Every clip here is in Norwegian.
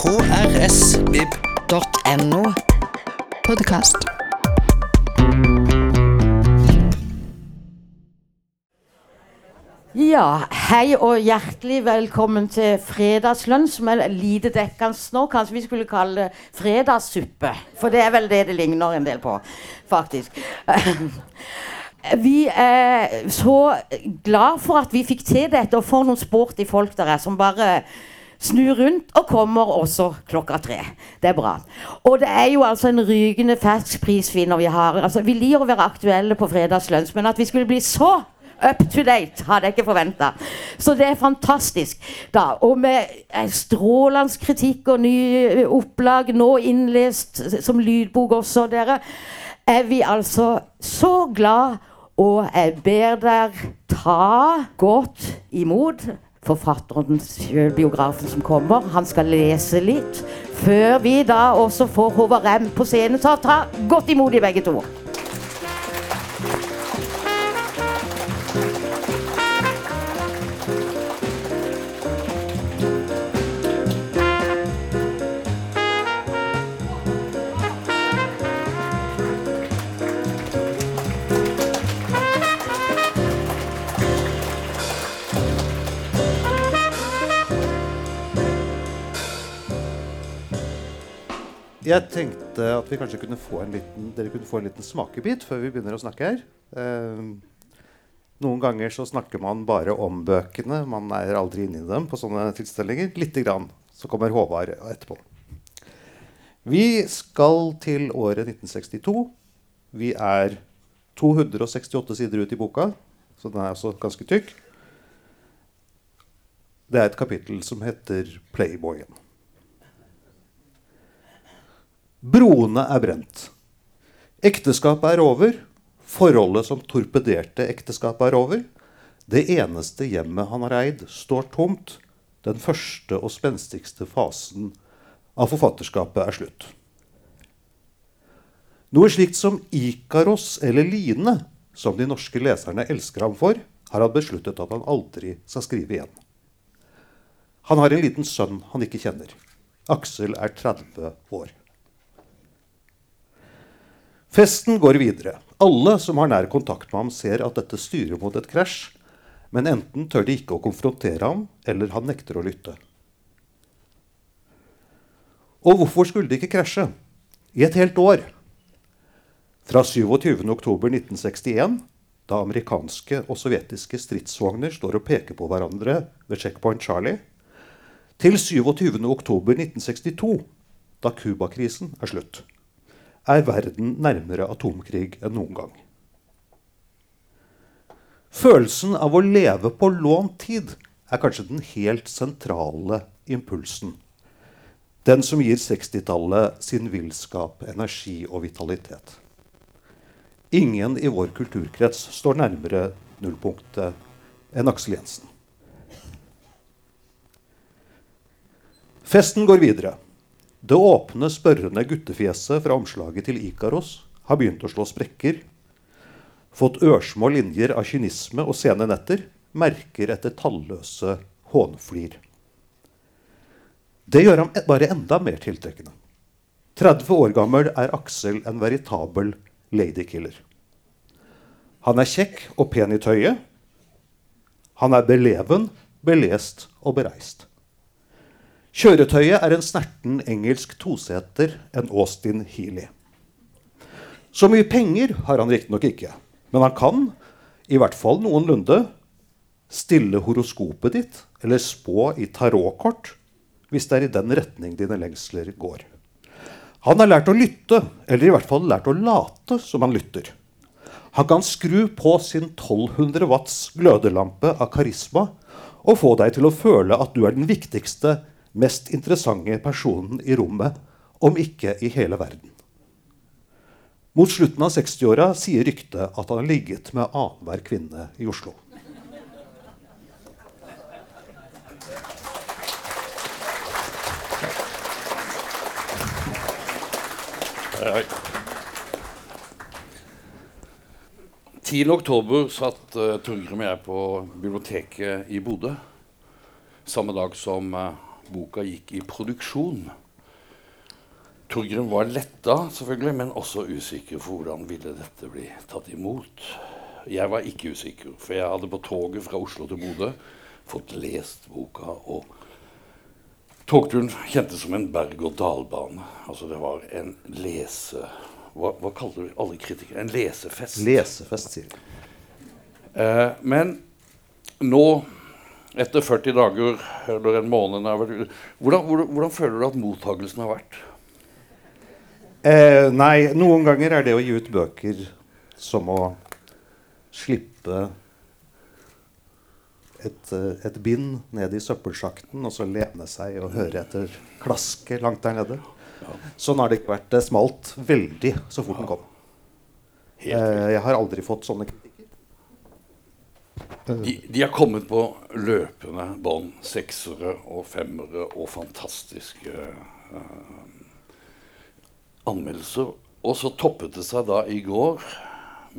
krsvib.no. Podkast. Ja, hei og hjertelig velkommen til fredagslunsj, som er lite dekkende nå. Kanskje vi skulle kalle det fredagssuppe, for det er vel det det ligner en del på, faktisk. Vi er så glad for at vi fikk til dette, og for noen sporty folk der er, som bare snur rundt og kommer også klokka tre. Det er bra. Og det er jo altså en rykende fersk prisvinner vi har. Altså, vi liker å være aktuelle på fredagslunsj, men at vi skulle bli så up to date hadde jeg ikke forventa. Så det er fantastisk. da. Og med eh, strålende kritikk og nye opplag, nå innlest som lydbok også, dere, er vi altså så glad og jeg ber dere ta godt imot forfatteren sjøl, biografen som kommer. Han skal lese litt. Før vi da også får Håvard Rem på scenen. Så ta godt imot de begge to. Jeg tenkte at vi kanskje kunne få en liten, dere kunne få en liten smakebit før vi begynner å snakke her. Eh, noen ganger så snakker man bare om bøkene. Man er aldri inne i dem på sånne tilstelninger. Lite grann. Så kommer Håvard etterpå. Vi skal til året 1962. Vi er 268 sider ut i boka, så den er altså ganske tykk. Det er et kapittel som heter 'Playboyen'. Broene er brent. Ekteskapet er over. Forholdet som torpederte ekteskapet, er over. Det eneste hjemmet han har eid, står tomt. Den første og spenstigste fasen av forfatterskapet er slutt. Noe slikt som Ikaros eller Line, som de norske leserne elsker ham for, har han besluttet at han aldri skal skrive igjen. Han har en liten sønn han ikke kjenner. Aksel er 30 år. Festen går videre. Alle som har nær kontakt med ham, ser at dette styrer mot et krasj, men enten tør de ikke å konfrontere ham, eller han nekter å lytte. Og hvorfor skulle de ikke krasje? I et helt år. Fra 27.10.1961, da amerikanske og sovjetiske stridsvogner står og peker på hverandre ved Checkpoint Charlie, til 27.10.1962, da Cuba-krisen er slutt er verden nærmere atomkrig enn noen gang. Følelsen av å leve på lånt tid er kanskje den helt sentrale impulsen. Den som gir 60-tallet sin villskap, energi og vitalitet. Ingen i vår kulturkrets står nærmere nullpunktet enn Aksel Jensen. Festen går videre. Det åpne, spørrende guttefjeset fra omslaget til Ikaros har begynt å slå sprekker. Fått ørsmå linjer av kynisme og sene netter. Merker etter talløse hånflir. Det gjør ham bare enda mer tiltrekkende. 30 år gammel er Aksel en veritabel ladykiller. Han er kjekk og pen i tøyet. Han er beleven, belest og bereist. Kjøretøyet er en snerten engelsk toseter, en Austin Healy. Så mye penger har han riktignok ikke, men han kan, i hvert fall noenlunde, stille horoskopet ditt eller spå i tarotkort hvis det er i den retning dine lengsler går. Han har lært å lytte, eller i hvert fall lært å late som han lytter. Han kan skru på sin 1200 watts glødelampe av karisma og få deg til å føle at du er den viktigste mest interessante personen i rommet, om ikke i hele verden. Mot slutten av 60-åra sier ryktet at han har ligget med annenhver kvinne i Oslo. Hei, hei. 10. oktober satt uh, Torgrim og jeg på biblioteket i Bodø. Samme dag som uh, boka gikk i produksjon. Torgrim var letta, selvfølgelig, men også usikker for hvordan ville dette bli tatt imot. Jeg var ikke usikker, for jeg hadde på toget fra Oslo til Bodø fått lest boka. og Togturen kjentes som en berg-og-dal-bane. Altså det var en lese... Hva, hva kaller du alle kritikere? En lesefest. Lesefest, sier de. Eh, men nå, etter 40 dager eller en måned hvordan, hvordan, hvordan føler du at mottagelsen har vært? Eh, nei, noen ganger er det å gi ut bøker som å slippe et, eh, et bind ned i søppelsjakten og så lene seg og høre etter klaske langt der nede. Sånn har det ikke vært. Det smalt veldig så fort den kom. Eh, jeg har aldri fått sånne. De, de har kommet på løpende bånd. Seksere og femmere og fantastiske uh, anmeldelser. Og så toppet det seg da i går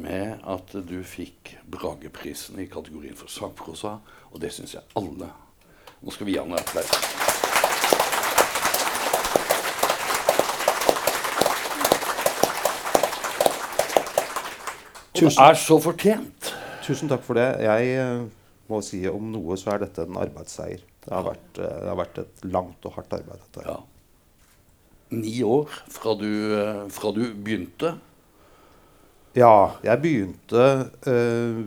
med at du fikk Brageprisen i kategorien for sakprosa. Og det syns jeg alle Nå skal vi gi han en applaus. Og det er så fortjent. Tusen takk for det. Jeg eh, må si om noe så er dette en arbeidsseier. Det har vært, eh, det har vært et langt og hardt arbeid. dette. Ja. Ni år fra du, eh, fra du begynte. Ja, jeg begynte øh,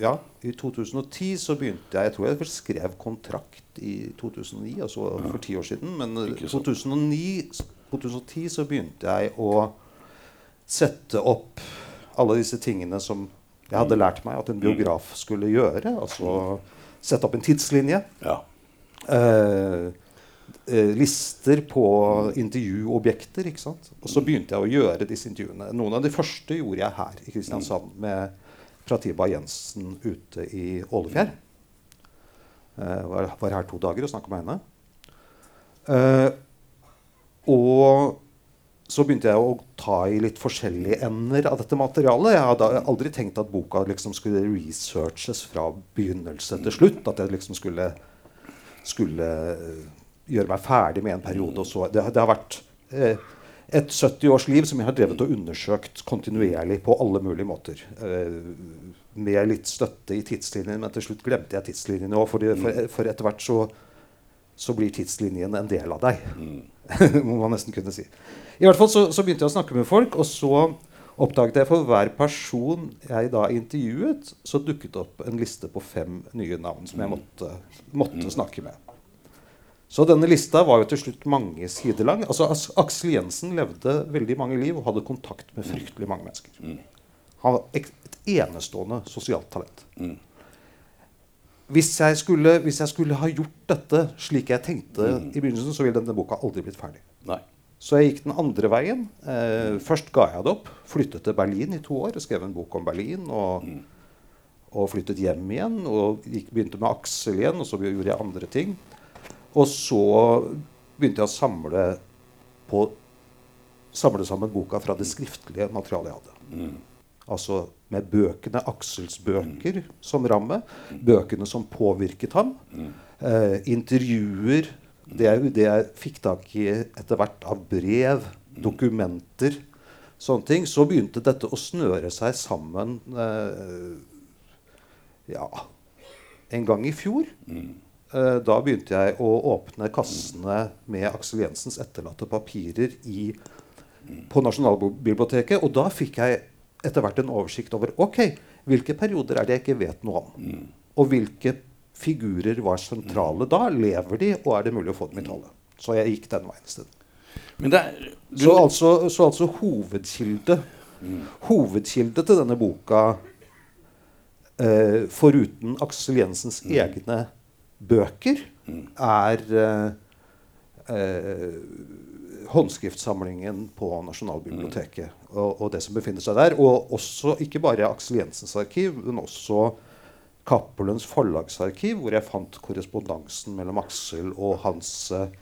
Ja, i 2010 så begynte jeg Jeg tror jeg skrev kontrakt i 2009, altså for ti år siden. Men i 2009, 2010 så begynte jeg å sette opp alle disse tingene som jeg hadde lært meg at en biograf skulle gjøre. Altså sette opp en tidslinje. Ja. eh, eh, lister på intervjuobjekter. ikke sant? Og så begynte jeg å gjøre disse intervjuene. Noen av de første gjorde jeg her i Kristiansand med Pratiba Jensen ute i Ålefjær. Eh, var, var her to dager og snakka med henne. Eh, og så begynte jeg å ta i litt forskjellige ender av dette materialet. Jeg hadde aldri tenkt at boka liksom skulle researches fra begynnelse til slutt. At jeg liksom skulle, skulle eh, gjøre meg ferdig med en periode. Og så. Det, det har vært eh, et 70 års liv som jeg har drevet og undersøkt kontinuerlig på alle mulige måter. Eh, med litt støtte i tidslinjen, men til slutt glemte jeg tidslinjen òg. For, for, for etter hvert så, så blir tidslinjen en del av deg. må man nesten kunne si. I hvert fall så, så begynte jeg å snakke med folk, og så oppdaget jeg for hver person jeg da intervjuet, så dukket det opp en liste på fem nye navn som jeg måtte, måtte snakke med. Så denne lista var jo til slutt mange sider lang. Altså Aksel Jensen levde veldig mange liv og hadde kontakt med fryktelig mange mennesker. Han var et enestående sosialt talent. Hvis jeg, skulle, hvis jeg skulle ha gjort dette slik jeg tenkte i begynnelsen, så ville denne boka aldri blitt ferdig. Nei. Så jeg gikk den andre veien. Eh, først ga jeg det opp. Flyttet til Berlin i to år skrev en bok om Berlin. Og, og flyttet hjem igjen og gikk, begynte med Aksel igjen. Og så gjorde jeg andre ting. Og så begynte jeg å samle, på, samle sammen boka fra det skriftlige materialet jeg hadde. Altså med bøkene, Aksels bøker som ramme. Bøkene som påvirket ham. Eh, intervjuer. Det er jo det jeg fikk tak i etter hvert av brev, dokumenter, sånne ting. Så begynte dette å snøre seg sammen eh, ja, en gang i fjor. Eh, da begynte jeg å åpne kassene med Aksel Jensens etterlatte papirer i, på Nasjonalbiblioteket. Og da fikk jeg etter hvert en oversikt over ok, hvilke perioder er det jeg ikke vet noe om. Og hvilke figurer var sentrale da? Lever de, og er det mulig å få dem i tale? Så jeg gikk den veien er du, Så altså, så altså hovedkilde Hovedkilde til denne boka, eh, foruten Aksel Jensens egne bøker, er eh, eh, håndskriftsamlingen på Nasjonalbiblioteket og, og det som befinner seg der. Og også ikke bare Aksel Jensens arkiv, men også Cappelens forlagsarkiv, hvor jeg fant korrespondansen mellom Aksel og hans eh,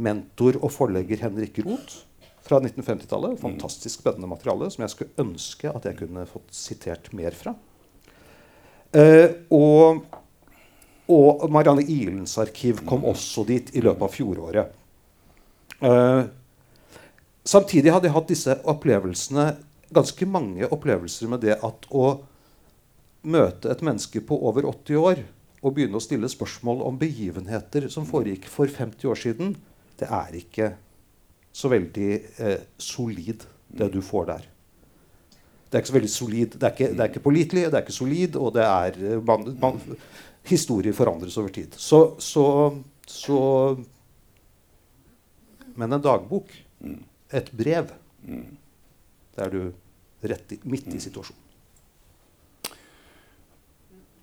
mentor og forlegger Henrik Roth fra 1950-tallet. Fantastisk spennende materiale som jeg skulle ønske at jeg kunne fått sitert mer fra. Eh, og og Marianne Ilens arkiv kom også dit i løpet av fjoråret. Eh, samtidig hadde jeg hatt disse opplevelsene, ganske mange opplevelser med det at å møte et menneske på over 80 år og begynne å stille spørsmål om begivenheter som foregikk for 50 år siden, det er ikke så veldig eh, solid, det du får der. Det er ikke så veldig solid. Det er ikke, det er ikke pålitelig, det er ikke solid, og det er eh, man, man, Historier forandres over tid. Så, så, så Men en dagbok, et brev, det er du rett i, midt i situasjonen.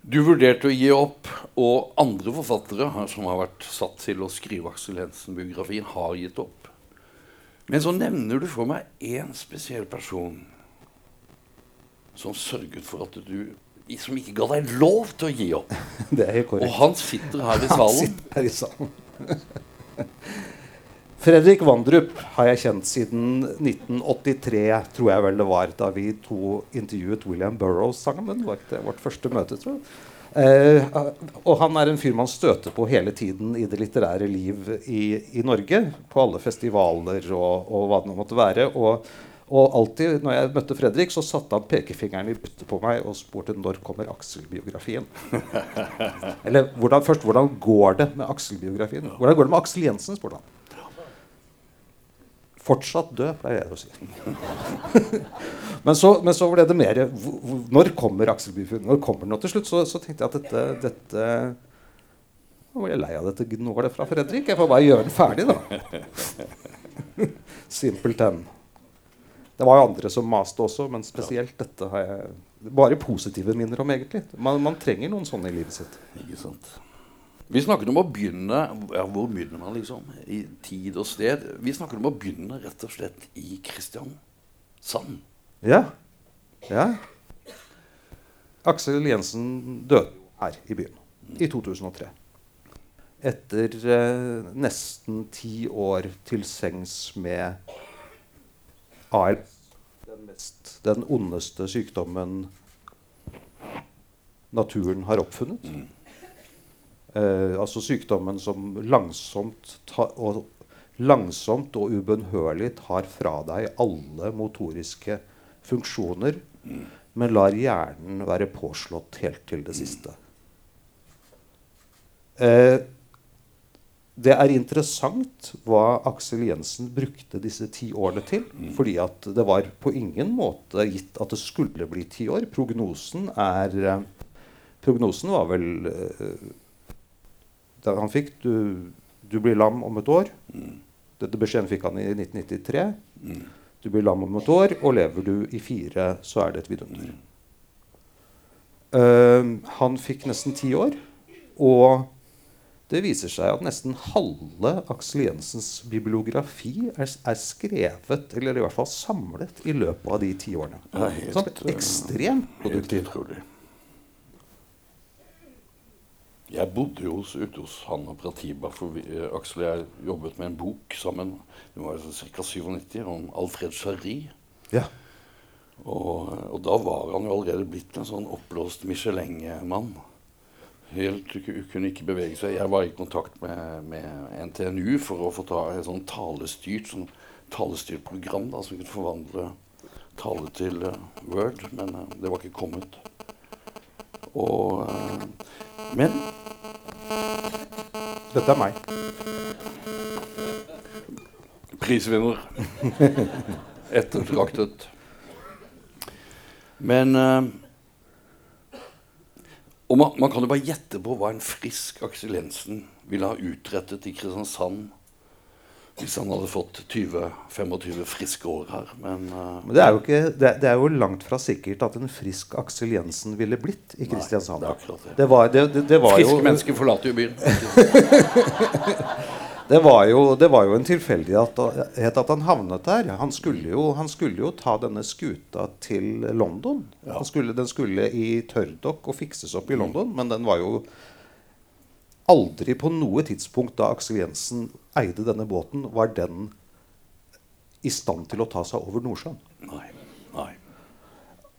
Du vurderte å gi opp, og andre forfattere som har vært satt til å skrive Aksel Hensen-biografien, har gitt opp. Men så nevner du for meg én spesiell person som sørget for at du Som ikke ga deg lov til å gi opp. Det er korrekt. Og han sitter her i Han sitter her i salen. Fredrik Vandrup har jeg kjent siden 1983, tror jeg vel det var, da vi to intervjuet William Burroughs sammen. Det var ikke det vårt første møte, tror jeg. Eh, og han er en fyr man støter på hele tiden i det litterære liv i, i Norge. På alle festivaler og, og hva det nå måtte være. Og, og alltid når jeg møtte Fredrik, så satte han pekefingeren i byttet på meg og spurte når kommer Aksel-biografien. Eller hvordan, først, hvordan går det med Aksel-biografien? Hvordan går det med Aksel Jensen? spurte han. Fortsatt død, pleier jeg å si. men, så, men så ble det mer Når kommer Aksel Byfjord? Når kommer den? nå til slutt så, så tenkte jeg at dette, dette Nå ble jeg lei av dette gnålet fra Fredrik. Jeg får bare gjøre den ferdig, da. Simpelthen. Det var jo andre som maste også, men spesielt dette har jeg bare positive minner om, egentlig. Man, man trenger noen sånne i livet sitt. Ikke sant? Vi snakket om å begynne ja, Hvor begynner man, liksom? I tid og sted. Vi snakket om å begynne rett og slett i Kristiansand. Ja. ja. Aksel Jensen døde her i byen i 2003. Etter eh, nesten ti år til sengs med AL. Den, mest, den ondeste sykdommen naturen har oppfunnet. Eh, altså sykdommen som langsomt, ta, og, langsomt og ubønnhørlig tar fra deg alle motoriske funksjoner, men lar hjernen være påslått helt til det siste. Eh, det er interessant hva Aksel Jensen brukte disse ti årene til. Fordi at det var på ingen måte gitt at det skulle bli ti år. Prognosen er eh, Prognosen var vel eh, han fikk du, du blir lam om et år. Dette beskjeden fikk han i 1993. Du blir lam om et år, og lever du i fire, så er det et vidunder. Eh, han fikk nesten ti år, og det viser seg at nesten halve Aksel Jensens bibliografi er, er skrevet, eller i hvert fall samlet, i løpet av de ti årene. Helt, Sånn ekstremt Helt utrolig. Jeg bodde jo ute hos han og Pratiba, for vi, eh, Aksel og jeg jobbet med en bok sammen. Det var ca. 97, om Alfred Jarry. Ja. Og, og da var han jo allerede blitt en sånn oppblåst Michelin-mann. Helt Kunne ikke bevege seg. Jeg var i kontakt med, med NTNU for å få ta et sånn talestyrt, sånn talestyrt program da, som kunne forvandle tale til uh, Word, men uh, det var ikke kommet. Og, eh, men Dette er meg. prisvinner. Ettertraktet. Men uh, Og man, man kan jo bare gjette på hva en frisk Aksel Jensen ville ha utrettet i Kristiansand hvis han hadde fått 20-25 friske år her. Men, uh, Men det er, jo ikke, det, det er jo langt fra sikkert at en frisk Aksel Jensen ville blitt i Kristiansand. akkurat det. Det var, det, det, det var friske jo, mennesker forlater jo byen. det var jo, det var jo en tilfeldighet at, han havnet der. Han skulle, jo, han skulle jo ta denne skuta til London. Han skulle, den skulle i tørrdokk og fikses opp i London, men den var jo aldri på noe tidspunkt da Aksel Jensen eide denne båten, var den i stand til å ta seg over Nordsjøen. Nei. Nei.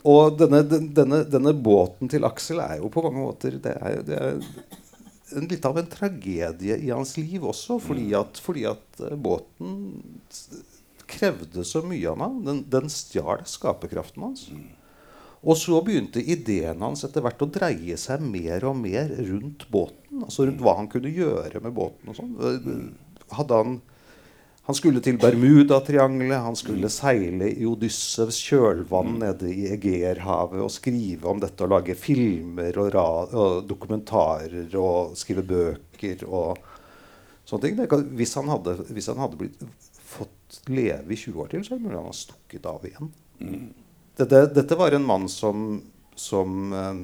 Og denne, denne, denne båten til Aksel er jo på mange måter Det er, det er, en, litt av en tragedie i hans liv også, fordi at, fordi at eh, båten krevde så mye av ham. Den, den stjal skaperkraften hans. Og så begynte ideen hans etter hvert å dreie seg mer og mer rundt båten. Altså rundt hva han kunne gjøre med båten og sånn. Hadde han han skulle til Bermudatriangelet, han skulle seile i Odyssevs kjølvann nede i Egeerhavet og skrive om dette og lage filmer og, og dokumentarer og skrive bøker og sånne ting. Hvis, han hadde, hvis han hadde blitt, fått leve i 20 år til, så er han har stukket av igjen. Dette, dette var en mann som, som eh,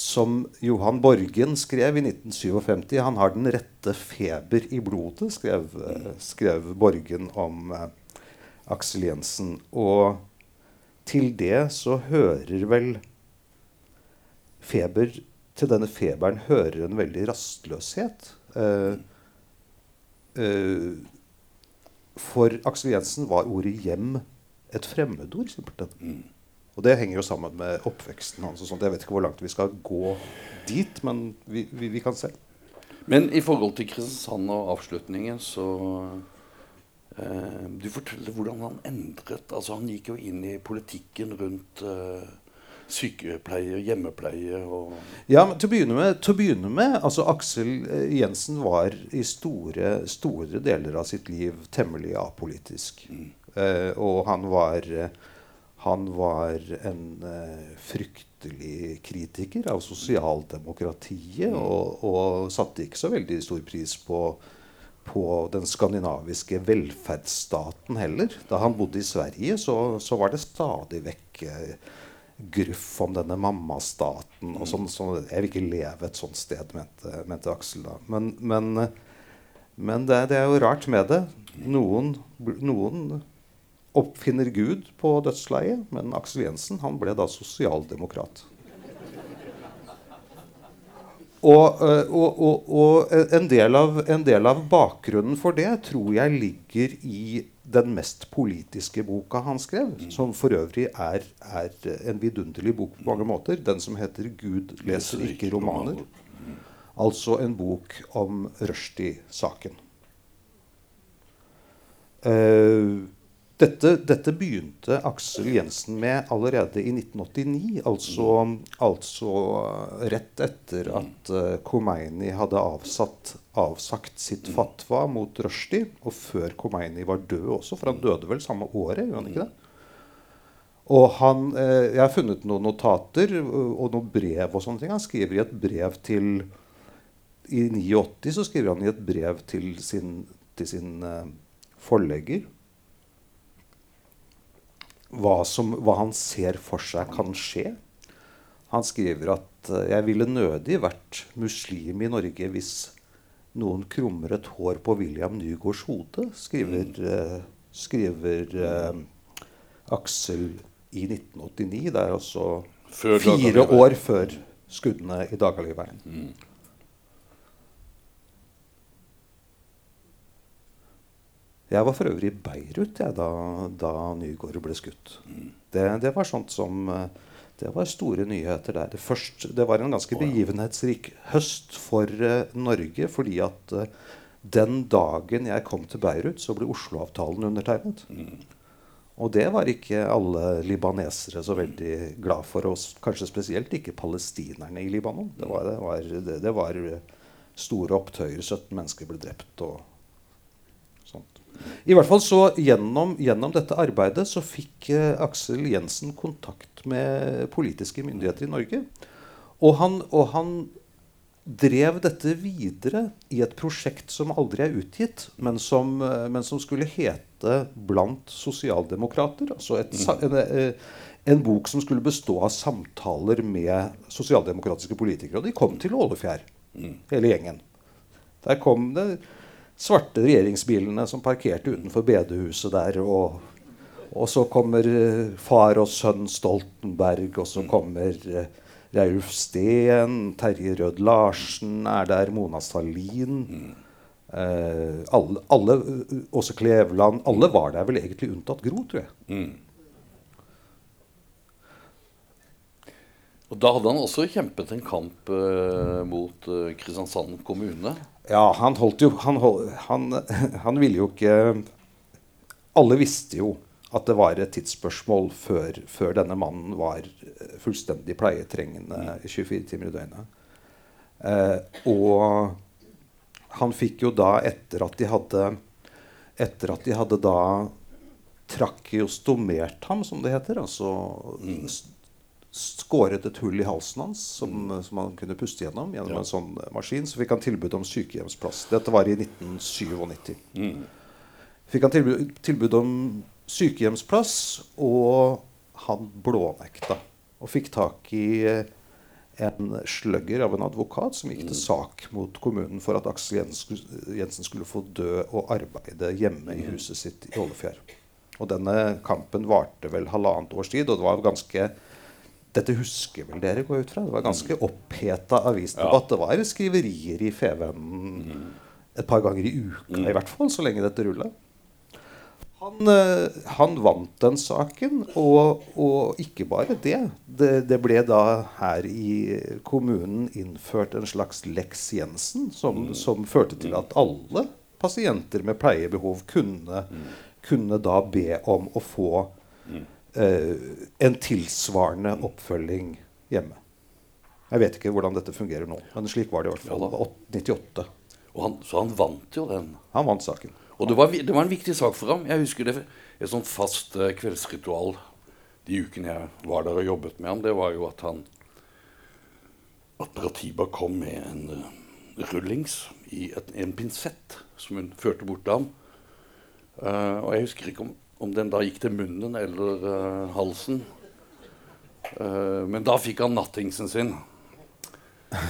som Johan Borgen skrev i 1957. Han har den rette feber i blodet, skrev, eh, skrev Borgen om eh, Aksel Jensen. Og til det så hører vel feber Til denne feberen hører en veldig rastløshet. Eh, eh, for Aksel Jensen var ordet 'hjem' et fremmedord, simpelthen. Og det henger jo sammen med oppveksten hans. sånt. Jeg vet ikke hvor langt vi skal gå dit, men vi, vi, vi kan se. Men i forhold til Kristiansand og avslutningen, så eh, Du forteller hvordan han endret Altså Han gikk jo inn i politikken rundt eh, sykepleie, hjemmepleie og Ja, men til å begynne med, å begynne med altså Aksel eh, Jensen var i store, store deler av sitt liv temmelig apolitisk. Eh, og han var, eh, han var en eh, fryktelig kritiker av sosialdemokratiet. Og, og satte ikke så veldig stor pris på, på den skandinaviske velferdsstaten heller. Da han bodde i Sverige, så, så var det stadig vekk eh, gruff om denne mammastaten. og sånn, sånn, Jeg vil ikke leve et sånt sted, mente, mente Aksel da. Men, men, men det, det er jo rart med det. Noen, noen oppfinner Gud på dødsleiet, men Aksel Jensen han ble da sosialdemokrat. Og, øh, og, og, og en, del av, en del av bakgrunnen for det tror jeg ligger i den mest politiske boka han skrev, som for øvrig er, er en vidunderlig bok på mange måter. Den som heter 'Gud leser ikke romaner'. Altså en bok om Rushdie-saken. Eh, dette, dette begynte Aksel Jensen med allerede i 1989. Altså, altså rett etter at uh, Khomeini hadde avsatt, avsagt sitt fatwa mot Rushdie. Og før Khomeini var død også, for han døde vel samme året? gjorde han ikke det? Og han, eh, Jeg har funnet noen notater og, og noen brev. og sånne ting. Han skriver i et brev til I 89 så skriver han i et brev til sin, til sin eh, forlegger hva, som, hva han ser for seg kan skje. Han skriver at eh, 'jeg ville nødig vært muslim i Norge hvis noen krummer et hår på William Nygaards hode', skriver, eh, skriver eh, Aksel i 1989. Det er altså fire år før skuddene i Dagaliveren. Jeg var for øvrig i Beirut jeg, da, da Nygaard ble skutt. Det, det var sånt som eh, Det var store nyheter der. Det, først, det var en ganske begivenhetsrik høst for uh, Norge, fordi at uh, den dagen jeg kom til Beirut, så ble Oslo-avtalen undertegnet. Og det var ikke alle libanesere så veldig glad for, og kanskje spesielt ikke palestinerne i Libanon. Det var, det var, det, det var store opptøyer. 17 mennesker ble drept og. I hvert fall så gjennom, gjennom dette arbeidet så fikk eh, Aksel Jensen kontakt med politiske myndigheter i Norge. Og han, og han drev dette videre i et prosjekt som aldri er utgitt, men som, eh, men som skulle hete 'Blant sosialdemokrater'. Altså et, en, eh, en bok som skulle bestå av samtaler med sosialdemokratiske politikere. Og de kom til Ålefjær, hele gjengen. Der kom det svarte regjeringsbilene som parkerte utenfor bedehuset der. Og, og så kommer eh, far og sønn Stoltenberg, og så kommer Reulf Raulf Steen, Terje Rød Larsen er der, Mona Salin. Eh, alle, alle, Også Kleveland. Alle var der vel egentlig unntatt Gro, tror jeg. Og da hadde han også kjempet en kamp eh, mot eh, Kristiansand kommune. Ja, han holdt jo han, hold, han, han ville jo ikke Alle visste jo at det var et tidsspørsmål før, før denne mannen var fullstendig pleietrengende 24 timer i døgnet. Eh, og han fikk jo da, etter at de hadde Etter at de hadde da trakeostomert ham, som det heter, altså s- skåret et hull i halsen hans som, som han kunne puste gjennom gjennom Ja. en sånn eh, maskin, så fikk han tilbud om sykehjemsplass. Dette var i 1997. Fikk han tilbud, tilbud om sykehjemsplass, og han blånekta. Og fikk tak i eh, en sløgger av en advokat som gikk til sak mot kommunen for at Aksel Jensen, Jensen skulle få dø og arbeide hjemme i huset sitt i Ålefjær. Og denne kampen varte vel halvannet års tid, og det var ganske dette husker vel dere, går ut fra? Det var ganske oppheta avisdebatt. Det var skriverier i Fevennen et par ganger i uka, i hvert fall, så lenge dette rulla. Han, eh, han vant den saken, og, og ikke bare det. det. Det ble da her i kommunen innført en slags Lex Jensen, som, som førte til at alle pasienter med pleiebehov kunne, kunne da be om å få eh, en tilsvarende oppfølging hjemme. Jeg vet ikke hvordan dette fungerer nå, men slik var det i hvert fall. Ja 98. Og han, så han vant jo den. Han vant saken. Og det var, det var en viktig sak for ham. Jeg husker det Et sånt fast eh, kveldsritual de ukene jeg var der og jobbet med ham, det var jo at han At Bratiba kom med en eh, rullings i et, en pinsett som hun førte bort til ham. Uh, og jeg husker ikke om, om den da gikk til munnen eller uh, halsen. Uh, men da fikk han nattingsen sin.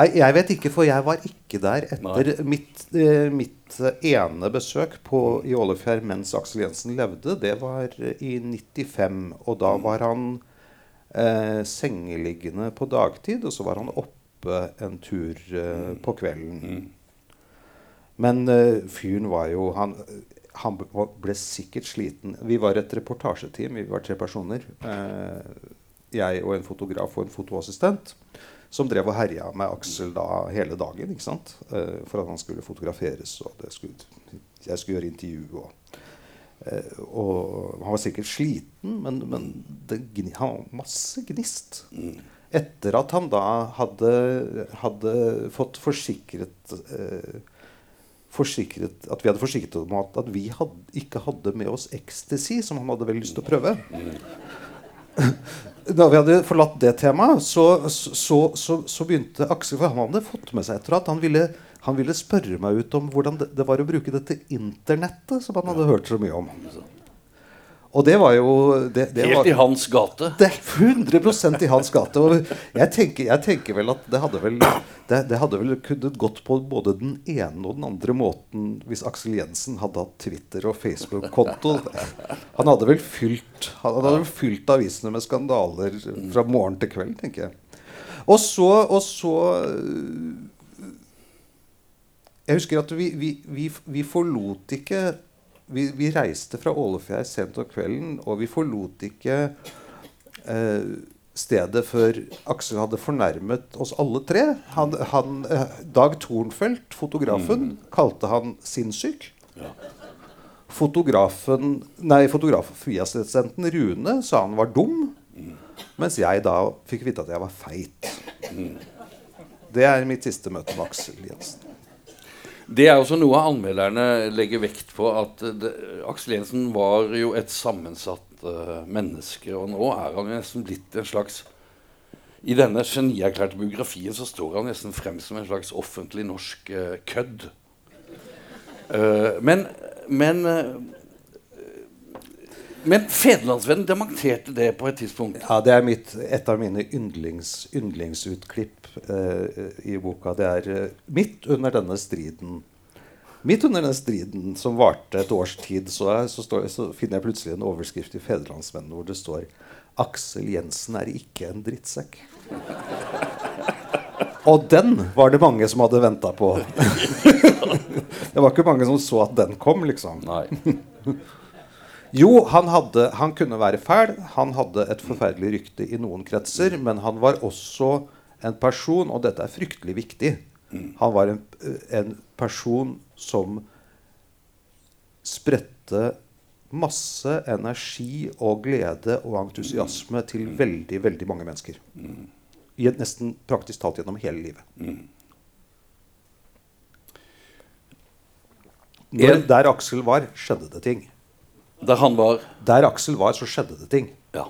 Nei, jeg vet ikke, for jeg var ikke der etter mitt, uh, mitt ene besøk på, i Ålefjær mens Aksel Jensen levde. Det var i 95, og da var han sengeliggende på dagtid, og så var han oppe en tur eh, på kvelden. Men uh, fyren var jo han, han ble sikkert sliten. Vi var et reportasjeteam, vi var tre personer. Eh, jeg og en fotograf og en fotoassistent som drev og herja med Aksel da hele dagen. ikke? Eh, for at han skulle fotograferes, og det skulle, jeg skulle gjøre intervju. Og, eh, og han var sikkert sliten, men, men det, han var masse gnist. Etter at han da hadde, hadde fått forsikret eh, forsikret, at vi hadde forsikret om at, at vi had, ikke hadde med oss ecstasy, som han hadde veldig lyst til å prøve. Da vi hadde forlatt det temaet, så, så, så, så begynte Aksel For han hadde fått med seg etter at han ville, han ville spørre meg ut om hvordan det, det var å bruke dette internettet som han hadde hørt så mye om. Og det var jo det, det Helt var, i hans gate. det er 100% i hans gate. Og jeg tenker, jeg tenker vel at det hadde vel, det, det hadde vel kunnet gått på både den ene og den andre måten hvis Aksel Jensen hadde hatt Twitter og Facebook-konto. Han hadde vel fylt, han hadde vel fylt avisene med skandaler fra morgen til kveld, tenker jeg. Og så, og så Jeg husker at vi, vi, vi, vi forlot ikke vi, vi reiste fra Ålefjær sent om kvelden, og vi forlot ikke eh, stedet før Aksel hadde fornærmet oss alle tre. Han, han, eh, Dag Tornfeldt, fotografen, kalte han sinnssyk. Fotografen, nei, fotografassistenten Rune sa han var dum, mens jeg da fikk vite at jeg var feit. Det er mitt siste møte med Aksel Jensen. Det er også noe anmelderne legger vekt på. At det, Aksel Jensen var jo et sammensatt uh, menneske. Og nå er han jo nesten blitt en slags I denne genierklærte biografien så står han nesten frem som en slags offentlig norsk uh, kødd. Uh, men men men Federlandsvennen dementerte det på et tidspunkt. Ja, det er mitt, et av mine yndlings, yndlingsutklipp i boka. Det er eh, midt under denne striden Midt under denne striden som varte et års tid, så, er, så, står, så finner jeg plutselig en overskrift i Federlandsvennen hvor det står 'Aksel Jensen er ikke en drittsekk'. Og den var det mange som hadde venta på. det var ikke mange som så at den kom, liksom. Nei. Jo, han, hadde, han kunne være fæl. Han hadde et forferdelig rykte i noen kretser. Men han var også en person, og dette er fryktelig viktig Han var en, en person som spredte masse energi og glede og entusiasme til veldig, veldig mange mennesker. I et nesten praktisk talt gjennom hele livet. Når, der Aksel var, skjedde det ting. Der han var Der Aksel var, så skjedde det ting. Ja.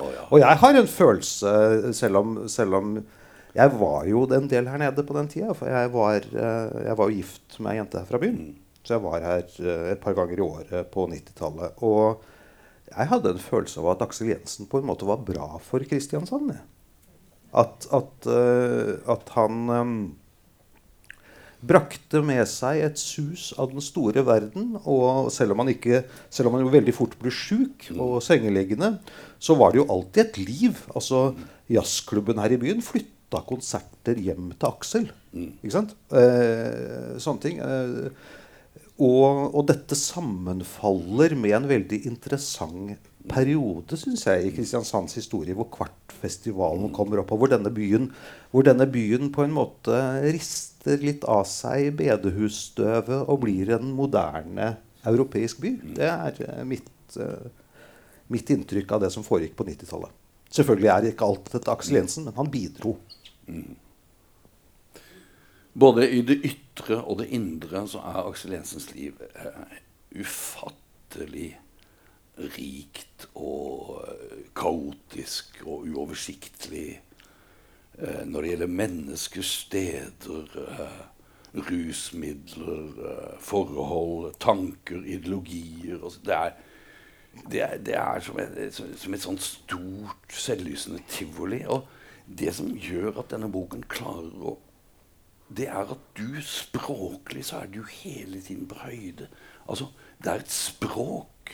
Oh, ja. Og jeg har en følelse, selv om, selv om Jeg var jo en del her nede på den tida. For jeg var, eh, jeg var jo gift med ei jente her fra byen. Så jeg var her eh, et par ganger i året på 90-tallet. Og jeg hadde en følelse av at Aksel Jensen på en måte var bra for Kristiansand. At, at, eh, at han um, brakte med seg et sus av den store verden. Og selv om han, ikke, selv om han jo veldig fort ble sjuk og sengeliggende, så var det jo alltid et liv. Altså, Jazzklubben her i byen flytta konserter hjem til Aksel. Ikke sant? Eh, sånne ting. Eh, og, og dette sammenfaller med en veldig interessant periode, syns jeg, i Kristiansands historie, hvor Kvartfestivalen kommer opp, og hvor denne byen, hvor denne byen på en måte rister litt av seg bedehusstøvet og blir en moderne europeisk by. Det er eh, mitt, eh, mitt inntrykk av det som foregikk på 90-tallet. Selvfølgelig er ikke alt dette Aksel Jensen, men han bidro. Både i det ytre og det indre så er Aksel Jensens liv eh, ufattelig rikt og eh, kaotisk og uoversiktlig eh, når det gjelder menneskesteder eh, rusmidler, eh, forhold, tanker, ideologier. Altså, det er det er, det er som, et, som et sånt stort, selvlysende tivoli. Og det som gjør at denne boken klarer å Det er at du språklig så er du hele tiden på høyde. Altså, det er et språk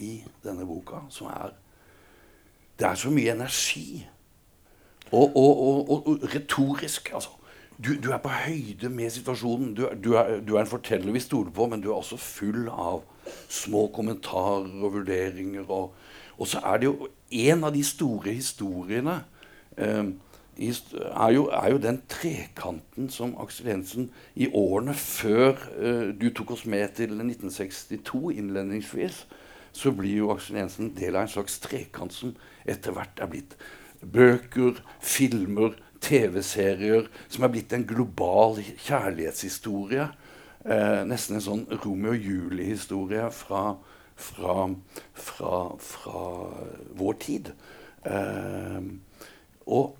i denne boka som er Det er så mye energi. Og, og, og, og, retorisk, altså. Du, du, er på høyde med situasjonen. Du, du, er, du, er, en forteller vi stoler på, men du er også full av små kommentarer og vurderinger. Og, så er det jo en av de store historiene er, jo, er, jo, den trekanten som Aksel Jensen i årene før uh, du tok oss med til 1962 innledningsvis, så blir jo Aksel Jensen del av en slags trekant som etter hvert er blitt bøker, filmer, TV-serier som er blitt en global kjærlighetshistorie. Eh, nesten en sånn Romeo og Julie-historie fra, fra, fra, fra, vår tid. Eh, og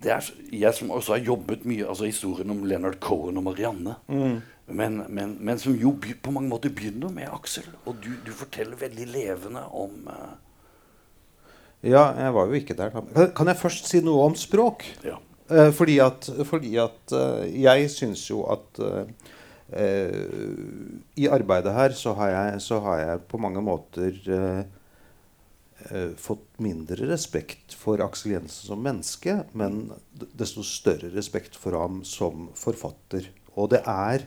det er jeg som også har jobbet mye altså Historien om Leonard Cohen og Marianne. Mm. Men, men, men, som jo på mange måter begynner med Aksel. Og du, du forteller veldig levende om uh... ja, jeg var jo ikke der. Kan, kan jeg først si noe om språk? Ja. Uh, fordi at, fordi at uh, jeg syns jo at i arbeidet her så har, jeg, så har jeg på mange måter eh, fått mindre respekt for Aksel Jensen som menneske, men desto større respekt for ham som forfatter. Og det er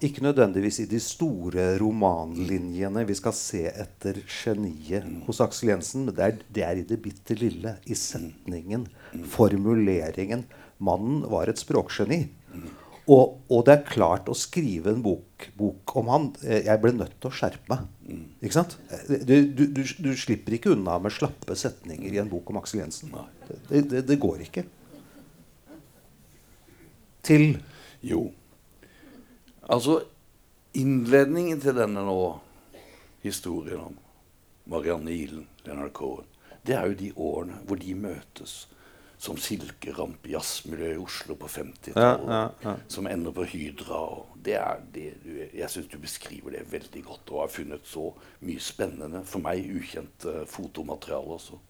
ikke nødvendigvis i de store romanlinjene vi skal se etter geniet hos Aksel Jensen, men det er, det er i det bitte lille. I setningen, formuleringen. Mannen var et språkgeni. Og, og, det er klart å skrive en bok, bok, om han Jeg ble nødt til å skjerpe meg. Ikke sant? Du, du, du, du, slipper ikke unna med slappe setninger i en bok om Aksel Jensen. Det, det, det går ikke. Til Jo. Altså, innledningen til denne nå, historien om Marianne Ihlen, Leonard Cohen, det er jo de årene hvor de møtes som silkeramp i jazzmiljøet i Oslo på 50-tallet. Ja, ja, ja. Som ender på Hydra. Det er det, du, jeg syns du beskriver det veldig godt, og har funnet så mye spennende, for meg ukjent uh, fotomateriale også.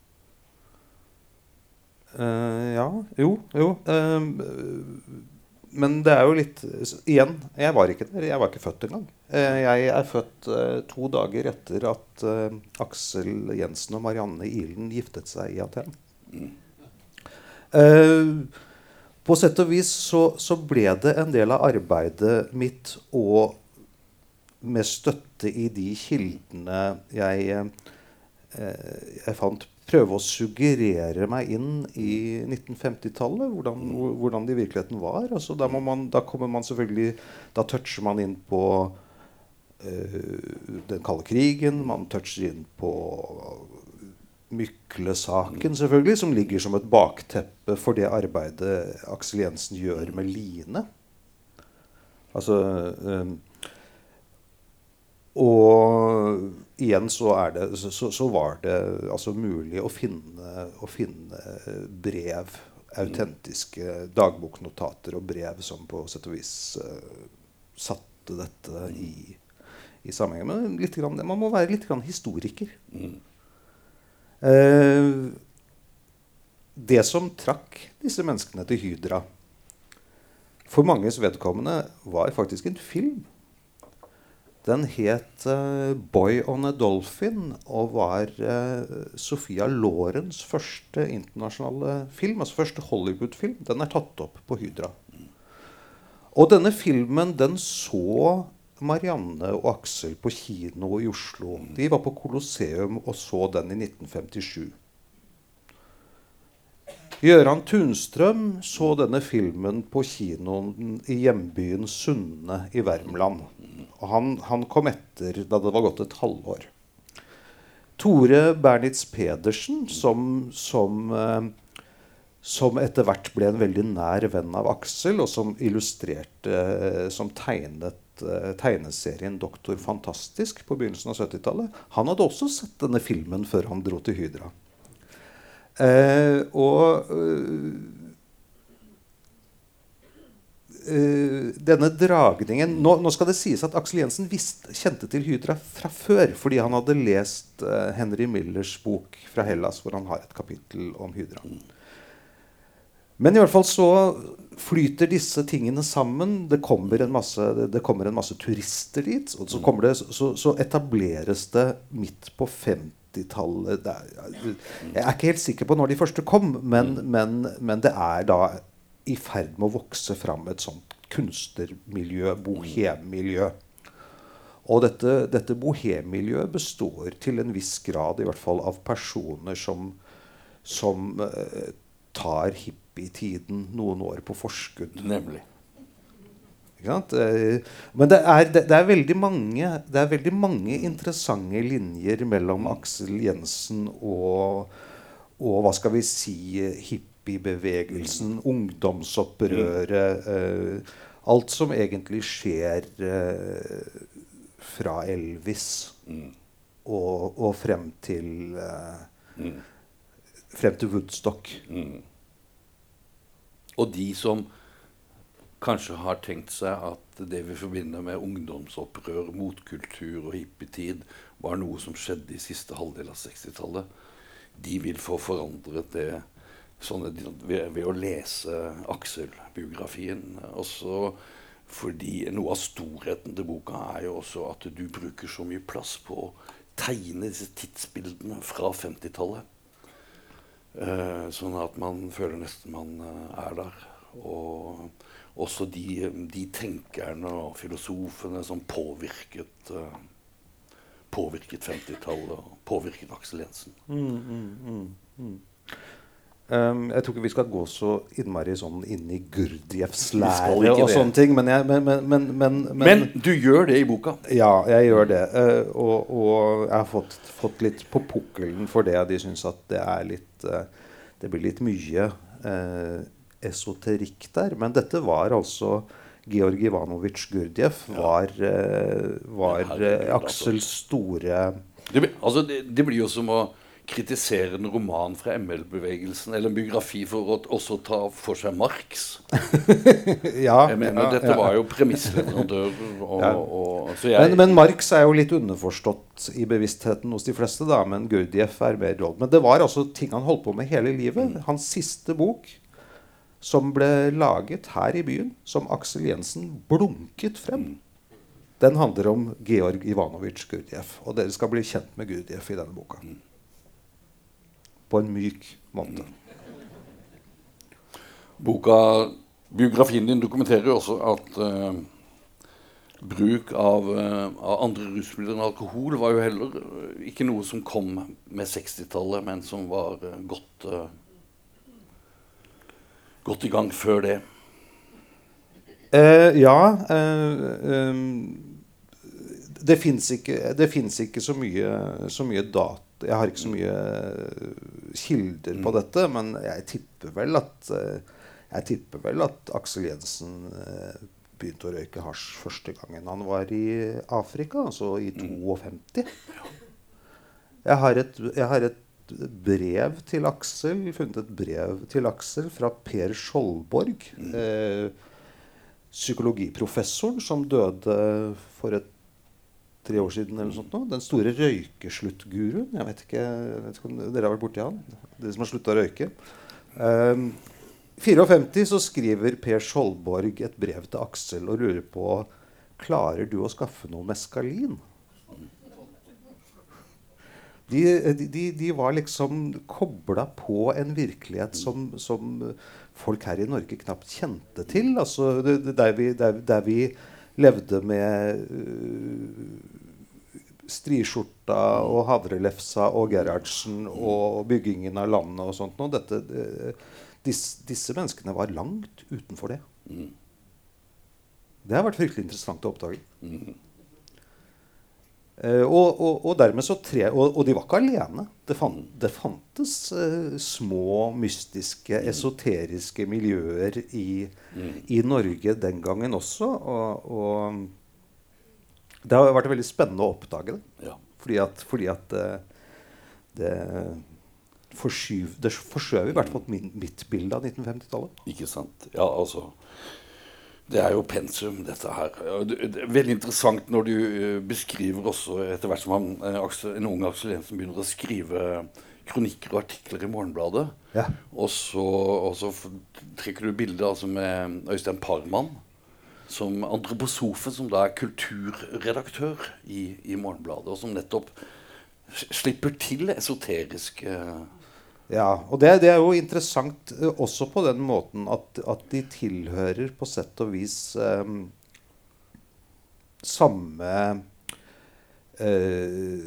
Uh, ja. Jo. Jo. Uh, men det er jo litt Igjen, jeg var ikke der. Jeg var ikke født engang. Jeg er født to dager etter at Aksel Jensen og Marianne Ilen giftet seg i Aten. Mm. På sett og vis så, så, ble det en del av arbeidet mitt og med støtte i de kildene jeg, eh, jeg fant, prøve å suggerere meg inn i 1950-tallet. Hvordan, hvordan det i virkeligheten var. Altså, da, man, da, kommer man selvfølgelig Da toucher man inn på uh, den kalde krigen. Man toucher inn på Mykle-saken, selvfølgelig, som ligger som et bakteppe for det arbeidet Aksel Jensen gjør med Line. Altså um, Og igjen så, det, så, så, var det altså mulig å finne, å finne brev, autentiske dagboknotater og brev som på sett og vis uh, satte dette i, i sammenheng. Men grann, man må være litt historiker. Mm. Uh, det som trakk disse menneskene til Hydra, for manges vedkommende var faktisk en film. Den het uh, 'Boy on a Dolphin' og var uh, Sofia Lorens første internasjonale film. Altså første Hollywood-film. Den er tatt opp på Hydra. Og denne filmen den så Marianne og Aksel på kino i Oslo. De var på Colosseum og så den i 1957. Gøran Tunstrøm så denne filmen på kinoen i hjembyen Sunne i Värmland. Han, han, kom etter da det var gått et halvår. Tore Bernitz Pedersen, som, som, eh, som etter hvert ble en veldig nær venn av Aksel, og som illustrerte, eh, som tegnet eh, tegneserien 'Doktor Fantastisk' på begynnelsen av 70-tallet. Han hadde også sett denne filmen før han dro til Hydra. Eh, og Uh, denne dragningen nå, nå, skal det sies at Aksel Jensen visst, kjente til Hydra fra før, fordi han hadde lest uh, Henry Millers bok fra Hellas, hvor han har et kapittel om Hydra. Men i hvert fall så flyter disse tingene sammen. Det kommer en masse, det kommer en masse turister dit. Og så, det, så, så etableres det midt på 50 80-tallet Jeg er ikke helt sikker på når de første kom, men, mm. men, men, det er da i ferd med å vokse fram et sånt kunstnermiljø, bohemmiljø. Og dette, dette bohemmiljøet består til en viss grad i hvert fall av personer som, som tar uh, tar tiden noen år på forskudd. Nemlig. Eh, men det er, det, er, mange, det er veldig mange interessante linjer mellom Aksel Jensen og, og hva skal vi si hippiebevegelsen, ungdomsopprøret eh, Alt som egentlig skjer eh, fra Elvis mm. og, og, frem til eh, mm. Frem til Woodstock. Mm. Og de som kanskje har tenkt seg at det vi forbinder med ungdomsopprør, motkultur og hippietid, var noe som skjedde i siste halvdel av 60-tallet. De vil få forandret det sånne, ved, ved, å lese Aksel-biografien. Også fordi noe av storheten til boka er jo også at du bruker så mye plass på å tegne disse tidsbildene fra 50-tallet. Uh, sånn at man føler nesten man uh, er der. Og også de, de tenkerne og filosofene som påvirket uh, påvirket 50-tallet og påvirket Aksel Jensen. Mm, mm, mm, mm. Um, jeg tror ikke vi skal gå så innmari sånn inn i Gurdjevs lære og sånne ting. Men, jeg, men, men, men, men, du gjør det i boka? Ja, jeg gjør det. Uh, og, og, jeg har fått, fått, litt på pukkelen for det. De syns at det er litt uh, Det blir litt mye. Uh, esoterikk der. Men dette var altså Georg Ivanovitsj Gurdjev var, var eh, Aksels store det, altså det, det, blir jo som å kritisere en roman fra ML-bevegelsen eller en biografi for å også ta for seg Marx. ja, jeg mener, ja, Dette ja. var jo premissleverandør. ja. men, men, Marx er jo litt underforstått i bevisstheten hos de fleste, da, men Gurdjieff er mer råd. Men det var altså ting han holdt på med hele livet. Mm. Hans siste bok som ble laget her i byen, som Aksel Jensen blunket frem. Den handler om Georg Ivanovitsj Gurdjieff. Og dere skal bli kjent med Gurdjieff i denne boka. På en myk måte. Boka, Biografien din dokumenterer jo også at uh, bruk av, uh, av andre rusmidler enn alkohol var jo heller eh, ikke noe som kom med 60-tallet, men som var uh, godt, godt i gang før det. Ja ehm, Det fins ikke, ikke så mye, så mye data Jeg har ikke så mye eh, kilder på dette, men jeg tipper vel at eh, jeg tipper vel at Aksel Jensen eh, begynte å røyke hasj første gangen han var i Afrika, altså i 52. Jeg har et, jeg har et brev til Aksel, funnet et brev til Aksel fra Per Skjoldborg. Eh, psykologiprofessoren som døde for et tre år siden. eller noe sånt nå. Den store røykesluttguruen. Jeg vet ikke, jeg vet ikke om dere har vært borti han? Dere som har slutta å røyke. Um, 54 så skriver Per Skjoldborg et brev til Aksel og lurer på klarer du å skaffe noe meskalin. De, de, de var liksom kobla på en virkelighet som, som folk her i Norge knapt kjente til. Altså, der, vi, der, der, vi, levde med uh, striskjorta og havrelefsa og Gerhardsen og byggingen av landet og sånt noe. Dette, det, disse, menneskene var langt utenfor det. Mm. Det har vært fryktelig interessant å oppdage. Mm. Uh, og, og, og, dermed så tre, og, og, de var ikke alene. Det, fan, det fantes uh, små, mystiske, esoteriske miljøer i, mm. i, Norge den gangen også. Og, det har vært veldig spennende å oppdage det. Ja. Fordi at, fordi at uh, det, forskyv, det forskjøv i hvert fall mitt bilde av 1950-tallet. Ikke sant. Ja, altså det er jo pensum, dette her. Det er veldig interessant når du eh, beskriver også, etter hvert som han, eh, en ung Aksel Jensen begynner å skrive kronikker og artikler i Morgenbladet. Ja. Og, så, og, så, trekker du bilde altså med Øystein Parmann som antroposofe, som da er kulturredaktør i, i Morgenbladet, og som nettopp slipper til esoteriske ja, og det, det, er jo interessant uh, også på den måten at, at, de tilhører på sett og vis um, samme uh,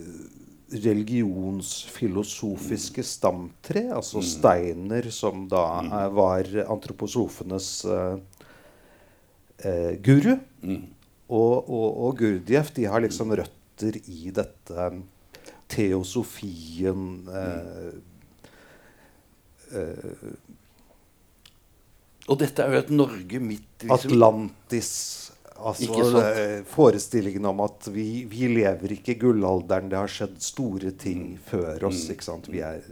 religionsfilosofiske stamtre. Altså mm. Steiner, som da uh, var antroposofenes guru. Mm. Og, og, og Gurdjieff de har liksom røtter i dette teosofien eh, Uh, og dette er jo et Norge midt liksom. Atlantis. Altså forestillingen om at vi, vi, lever ikke i gullalderen. Det har skjedd store ting mm. før oss. Mm. ikke sant? Vi er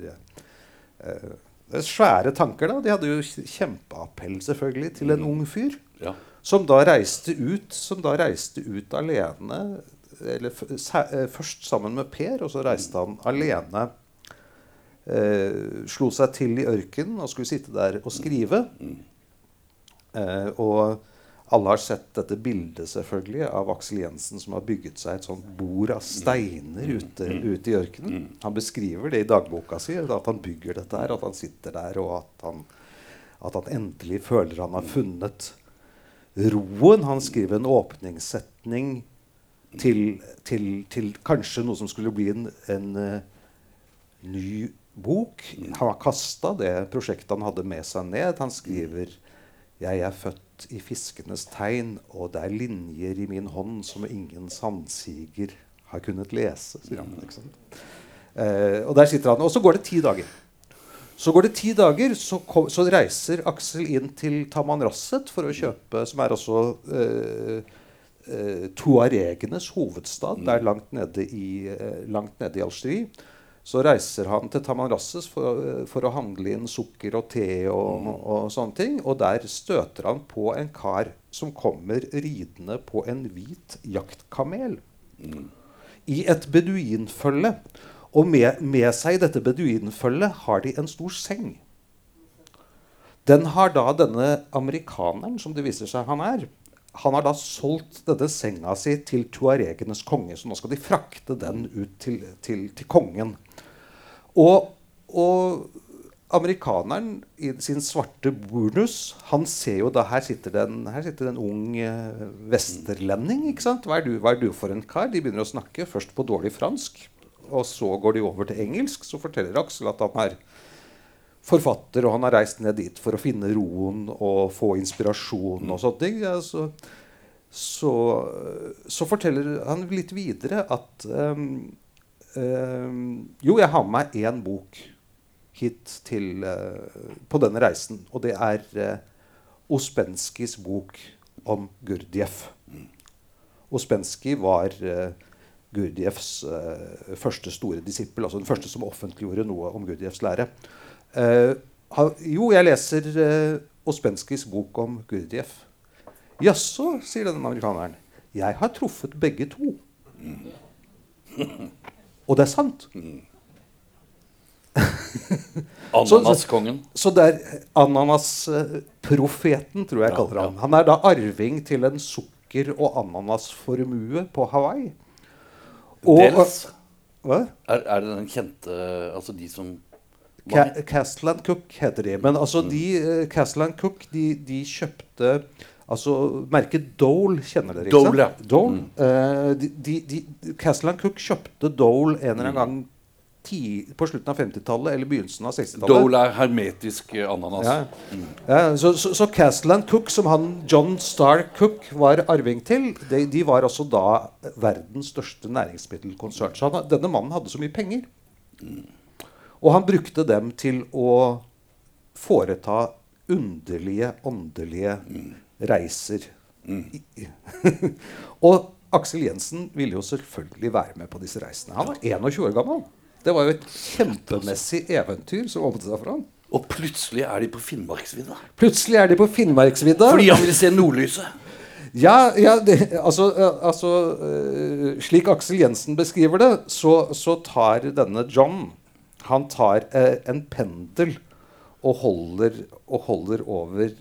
eh, svære tanker, da. De hadde jo kjempeappell selvfølgelig til en mm. ung fyr. Ja. Som da reiste ut Som da reiste ut alene. Eller først sammen med Per, og så reiste han alene eh, slo seg til i ørkenen og skulle sitte der og skrive. Eh, og alle har sett dette bildet selvfølgelig av Aksel Jensen som har bygget seg et sånt bord av steiner ute, ute i ørkenen. Han beskriver det i dagboka si, at han bygger dette her, at han sitter der, og at han, at han endelig føler han har funnet roen. Han skriver en åpningssetning til, til, til kanskje noe som skulle bli en, en uh, ny bok. Han har kasta det prosjektet han hadde med seg ned. Han skriver jeg er født i fiskenes tegn, og det er linjer i min hånd som ingen sandsiger har kunnet lese. sier han. Eh, og der sitter han. Og så går det ti dager. Så går det ti dager, så, kom, så reiser Aksel inn til Tamanrasset for å kjøpe, som er også eh, eh, tuaregenes hovedstad, der langt nede i, eh, Algerie. Så reiser han til Tamanrasses for, for, å handle inn sukker og te og, mm. og, sånne ting. Og der støter han på en kar som kommer ridende på en hvit jaktkamel. Mm. I et beduinfølge. Og med, med seg i dette beduinfølget har de en stor seng. Den har da denne amerikaneren, som det viser seg han er, han har da solgt denne senga si til tuaregenes konge. Så nå skal de frakte den ut til, til, til kongen. Og, og, amerikaneren i sin svarte burnus Han ser jo da Her sitter det en, sitter det en ung eh, vesterlending. Hva hva er du for en kar? De begynner å snakke først på dårlig fransk. Og så går de over til engelsk. Så forteller Aksel at han er forfatter, og han har reist ned dit for å finne roen og få inspirasjon og sånne ting. Ja, så, så, så forteller han litt videre at um, um, Jo, jeg har med meg én bok hit til, uh, på denne reisen, og det er uh, Ospenskis bok om Gurdjieff. Ospensky var uh, Gurdjieffs første store disippel, altså den første som offentliggjorde noe om Gurdjevs lære. Ha, jo, jeg leser Ospenskis bok om Gurdjieff. Jaså, sier den amerikaneren. Jeg har truffet begge to. Og det er sant. Ananaskongen. Så, så det er ananasprofeten, tror jeg jeg kaller han. Han er da arving til en sukker- og ananasformue på Hawaii. Og, Dels. hva? Er, er det den kjente Altså de som Ca Castellan Cook heter de. Men altså, de, uh, Castland Cook de, de kjøpte Altså, Merket Dole kjenner dere, ikke Dole, sant? Dole. Eh, de, de, de, Castland Cook kjøpte Dole en eller annen gang ti, på slutten av 50-tallet eller begynnelsen av 60-tallet. Dole er hermetisk eh, ananas. Ja. Ja, så, så, så Castland Cook, som han John Star Cook var arving til, de, de var også da verdens største næringsmiddelkonsern. Så han, denne mannen hadde så mye penger. Og han brukte dem til å foreta underlige, åndelige reiser. I- og Aksel Jensen ville jo selvfølgelig være med på disse reisene. Han var 21 år gammel. Det var jo et kjempemessig eventyr som åpnet seg for ham. Og plutselig er de på Finnmarksvidda. Plutselig er de på Finnmarksvidda. Fordi han vil se nordlyset. Ja, ja det, altså, altså Slik Aksel Jensen beskriver det, så, så tar denne John Han tar eh, en pendel og holder, og holder over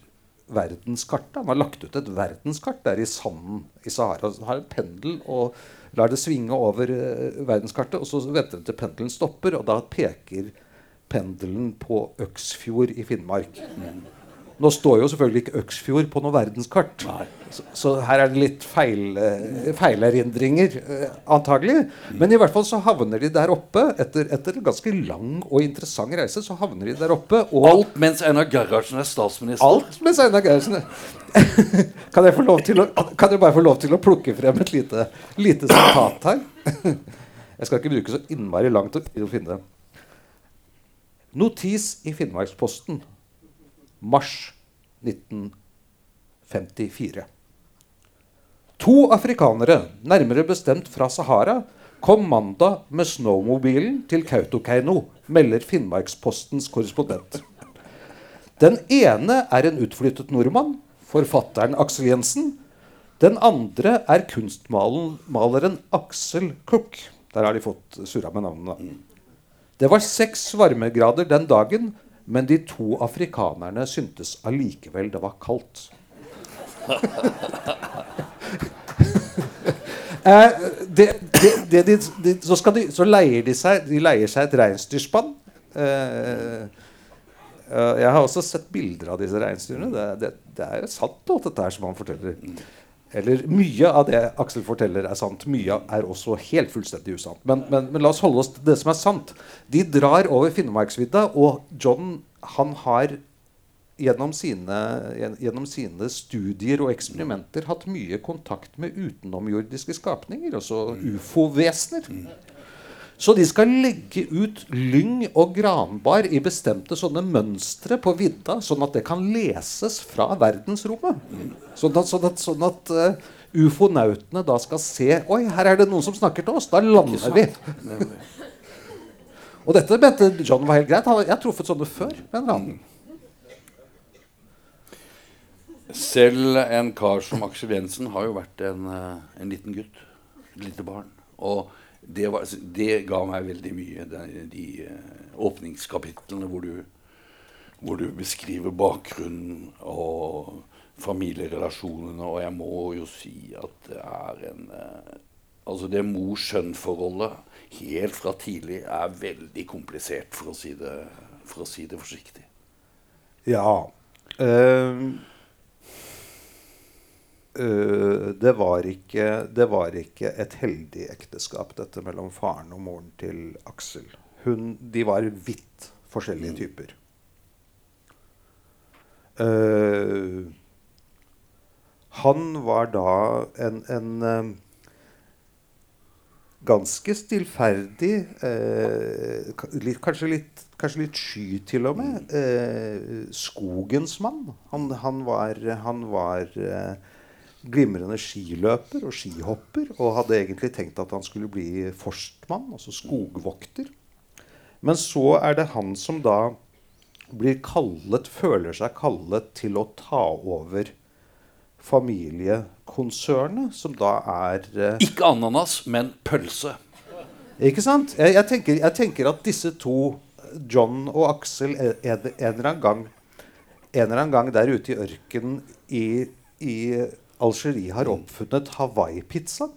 verdenskartet. Han har lagt ut et verdenskart der i sanden i Sahara. Han har en pendel og lar det svinge over eh, verdenskartet. Og så venter han til pendelen stopper, og da peker pendelen på Øksfjord i Finnmark. Nå står jo selvfølgelig ikke Øksfjord på noe verdenskart. Så, så her er det litt feil, eh, feilerindringer, eh, antagelig. Men i hvert fall så havner de der oppe. Etter, etter en ganske lang og interessant reise så havner de der oppe. Alt mens Einar Gerhardsen er statsminister. alt mens Einar Gerhardsen. kan, jeg få lov til å, kan jeg bare få lov til å plukke frem et lite, lite sitat her? Jeg skal ikke bruke så innmari lang tid å finne det. Notis i Finnmarksposten mars 1954. To afrikanere, nærmere bestemt fra Sahara, kom mandag med snowmobilen til Kautokeino, melder Finnmarkspostens korrespondent. Den ene er en utflyttet nordmann, forfatteren Aksel Jensen. Den andre er kunstmaleren Aksel Cook. Der har de fått surra med navnene. Det var seks varmegrader den dagen, men de to afrikanerne syntes allikevel det var kaldt. Eh, det, det, det, de, så, de, så leier de seg De leier seg et reinsdyrspann. Eh, eh, jeg har også sett bilder av disse reinsdyrene. Det er jo sant, alt dette her som han forteller. Eller mye av det Aksel forteller, er sant. Mye er også helt fullstendig usant. Men, men, men la oss holde oss til det som er sant. De drar over Finnmarksvidda, og John han har gjennom sine, gjennom sine studier og eksperimenter hatt mye kontakt med utenomjordiske skapninger, altså ufo-vesener. Så de skal legge ut lyng og granbar i bestemte sånne mønstre på vidda, sånn at det kan leses fra verdensrommet. Sånn at, sånn at, sånn at uh, ufonautene da skal se Oi, her er det noen som snakker til oss. Da lander vi. og dette mente John var helt greit. Han, jeg har truffet sånne før. mener han. Selv en kar som Aksel Jensen har jo vært en, eh, en liten gutt. Et lite barn. Og det, var, det ga meg veldig mye, de, de eh, åpningskapitlene hvor du, hvor du beskriver bakgrunnen og familierelasjonene. Og jeg må jo si at det er en eh, Altså det mor-sønn-forholdet helt fra tidlig er veldig komplisert, for å si det for å si det forsiktig. Ja. eh, eh, det, var ikke, det var ikke et heldig ekteskap, dette mellom faren og moren til Aksel. Hun, de var vidt forskjellige typer. Uh, han var da en, en eh, ganske stillferdig, eh, litt, kanskje, litt, kanskje litt sky til og med, eh, skogens mann. Han, han var, han var eh, glimrende skiløper og skihopper, og hadde egentlig tenkt at han skulle bli forstmann, altså skogvokter. Men så er det han som da blir kallet, føler seg kallet til å ta over familiekonsernet, som da er eh, Ikke ananas, men pølse. Ikke sant? Jeg, jeg, tenker, jeg tenker at disse to, John og Aksel, en, en eller annen gang en eller annen gang der ute i ørkenen i, i Algerie har oppfunnet Hawaii-pizzaen.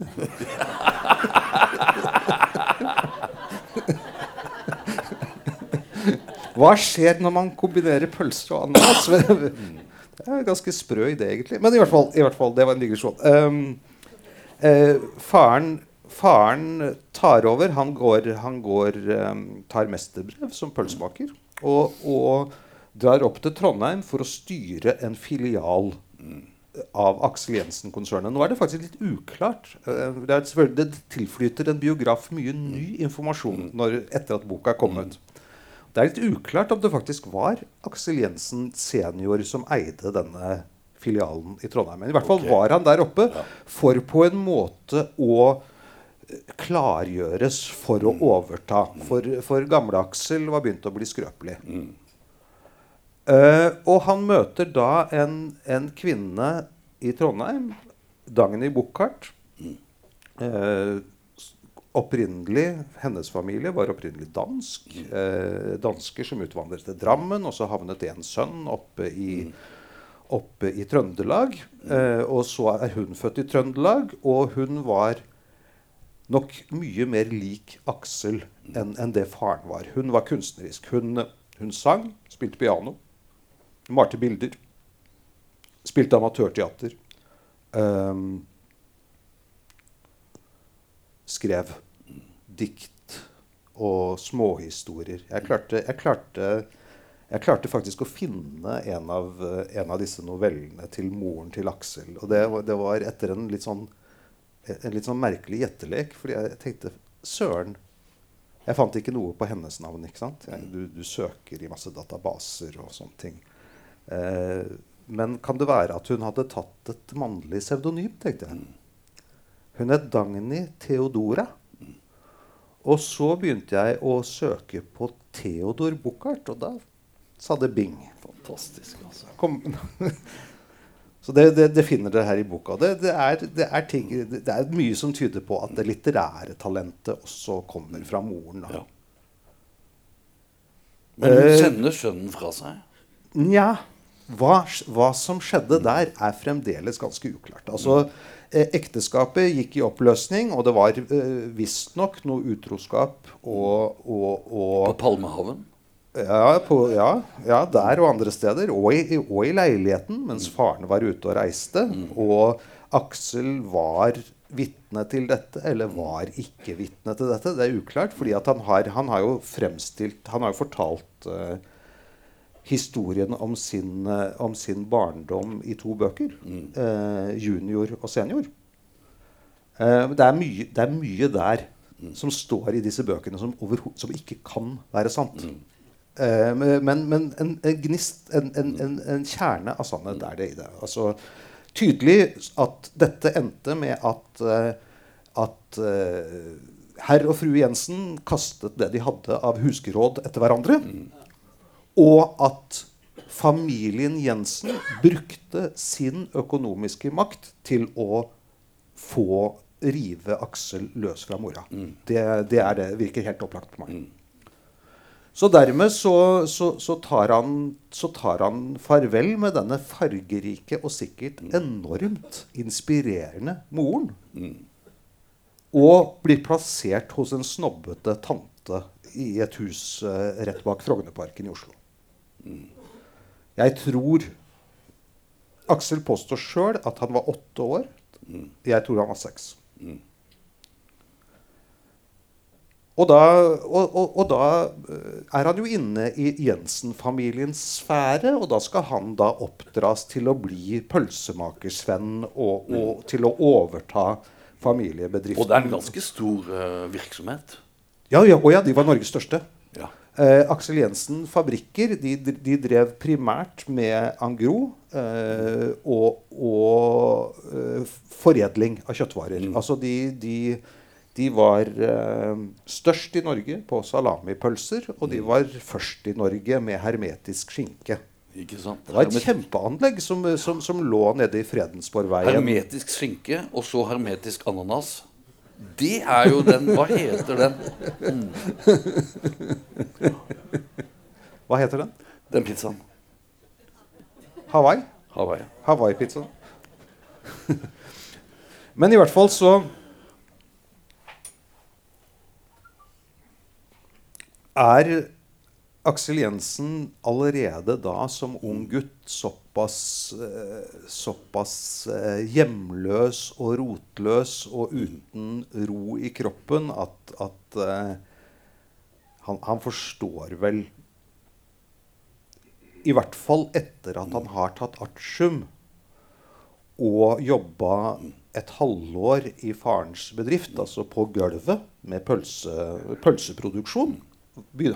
Hva skjer når man kombinerer pølser og ananas? Det er en ganske sprø idé, egentlig. Men i hvert fall, i hvert fall det var en digresjon. Um, uh, faren, faren tar over. Han går, han går um, tar mesterbrev som pølsemaker. Og, og drar opp til Trondheim for å styre en filial av Aksel Jensen-konsernet. Nå er det faktisk litt uklart. Eh, Det, det tilflyter en biograf mye ny informasjon når, etter at boka er kommet. Det er litt uklart om det faktisk var Aksel Jensen senior som eide denne filialen i Trondheim. Men i hvert fall okay. var han der oppe for på en måte å eh, klargjøres for å overta. For, for gamle Aksel var begynt å bli skrøpelig. Eh, og han møter da en, en kvinne i Trondheim, Dagny Buchardt. Uh, opprinnelig, Hennes familie var opprinnelig dansk. Uh, dansker som utvandret til Drammen, og så havnet en sønn oppe i, oppe i Trøndelag. Eh, og så er hun født i Trøndelag, og hun var nok mye mer lik Aksel enn en det faren var. Hun var kunstnerisk. Hun, hun sang, spilte piano, malte bilder, spilte amatørteater. Um, skrev dikt og småhistorier. Jeg klarte, jeg klarte, jeg klarte faktisk å finne en av, en av disse novellene til moren til Aksel. Og det, det var etter en litt sånn en litt sånn merkelig gjettelek. Fordi jeg tenkte Søren. Jeg fant ikke noe på hennes navn. ikke sant? Du, du søker i masse databaser og sånne ting. Eh, men kan det være at hun hadde tatt et mannlig pseudonym? tenkte jeg. Hun het Dagny Theodora. Og så begynte jeg å søke på Theodor Buchardt, og da sa det bing. Fantastisk, altså. Kom. Så det, det, det finner dere her i boka. Det, er, det, er ting, det er mye som tyder på at det litterære talentet også kommer fra moren. Da. Ja. Men hun Eh, sender sønnen fra seg. Nja, hva, hva som skjedde der, er fremdeles ganske uklart. Altså, eh, Ekteskapet gikk i oppløsning, og det var eh, visstnok noe utroskap og, og, og På Palmehaven. Ja, på, ja, ja, der og andre steder. Og i, og i leiligheten mens faren var ute og reiste. Og Aksel var vitne til dette, eller var ikke vitne til dette. Det er uklart, fordi han har, han har jo fremstilt Han har jo fortalt eh, historien om sin, eh, om sin barndom i to bøker. Eh, junior og senior. Eh, det, er mye, det er mye der som står i disse bøkene som, som ikke kan være sant. Eh, men men en, en gnist, en, en, en, en kjerne av sannhet er det i det. Altså, tydelig at dette endte med at, eh, at eh, herr og fru Jensen kastet det de hadde av huskeråd etter hverandre. Og at familien Jensen brukte sin økonomiske makt til å få rive Aksel løs fra mora. Det, det, er det virker helt opplagt på meg. Så dermed så, så, så, tar han, så tar han farvel med denne fargerike og sikkert enormt inspirerende moren. Og blir plassert hos en snobbete tante i et hus eh, rett bak Frognerparken i Oslo. Jeg tror Aksel påstår sjøl at han var åtte år. Jeg tror han var seks. Og da, og, og, og da eh, er han jo inne i Jensen-familiens sfære, og da skal han da oppdras til å bli pølsemakersvenn og, og til å overta familiebedriften. Og det er en ganske stor uh, virksomhet. Ja, ja, og ja, de var Norges største. Ja. Eh, Aksel Jensen fabrikker de, de drev primært med angro eh, og, og eh, foredling av kjøttvarer. Altså de, de, de var eh, størst i Norge på salamipølser, og de var først i Norge med hermetisk skinke. Det var et kjempeanlegg som, som, som lå nede i Fredensborgveien. Hermetisk skinke, og så hermetisk ananas. Det er jo den Hva heter den? Hva heter den? Den pizzaen. Hawaii? Hawaii. Hawaii-pizza. Men i hvert fall så Er Aksel Jensen allerede da som ung gutt såpass, eh, såpass eh, hjemløs og rotløs og uten ro i kroppen at, at eh, han, han forstår vel I hvert fall etter at han har tatt artium og jobba et halvår i farens bedrift, altså på gulvet med pølse, pølseproduksjon.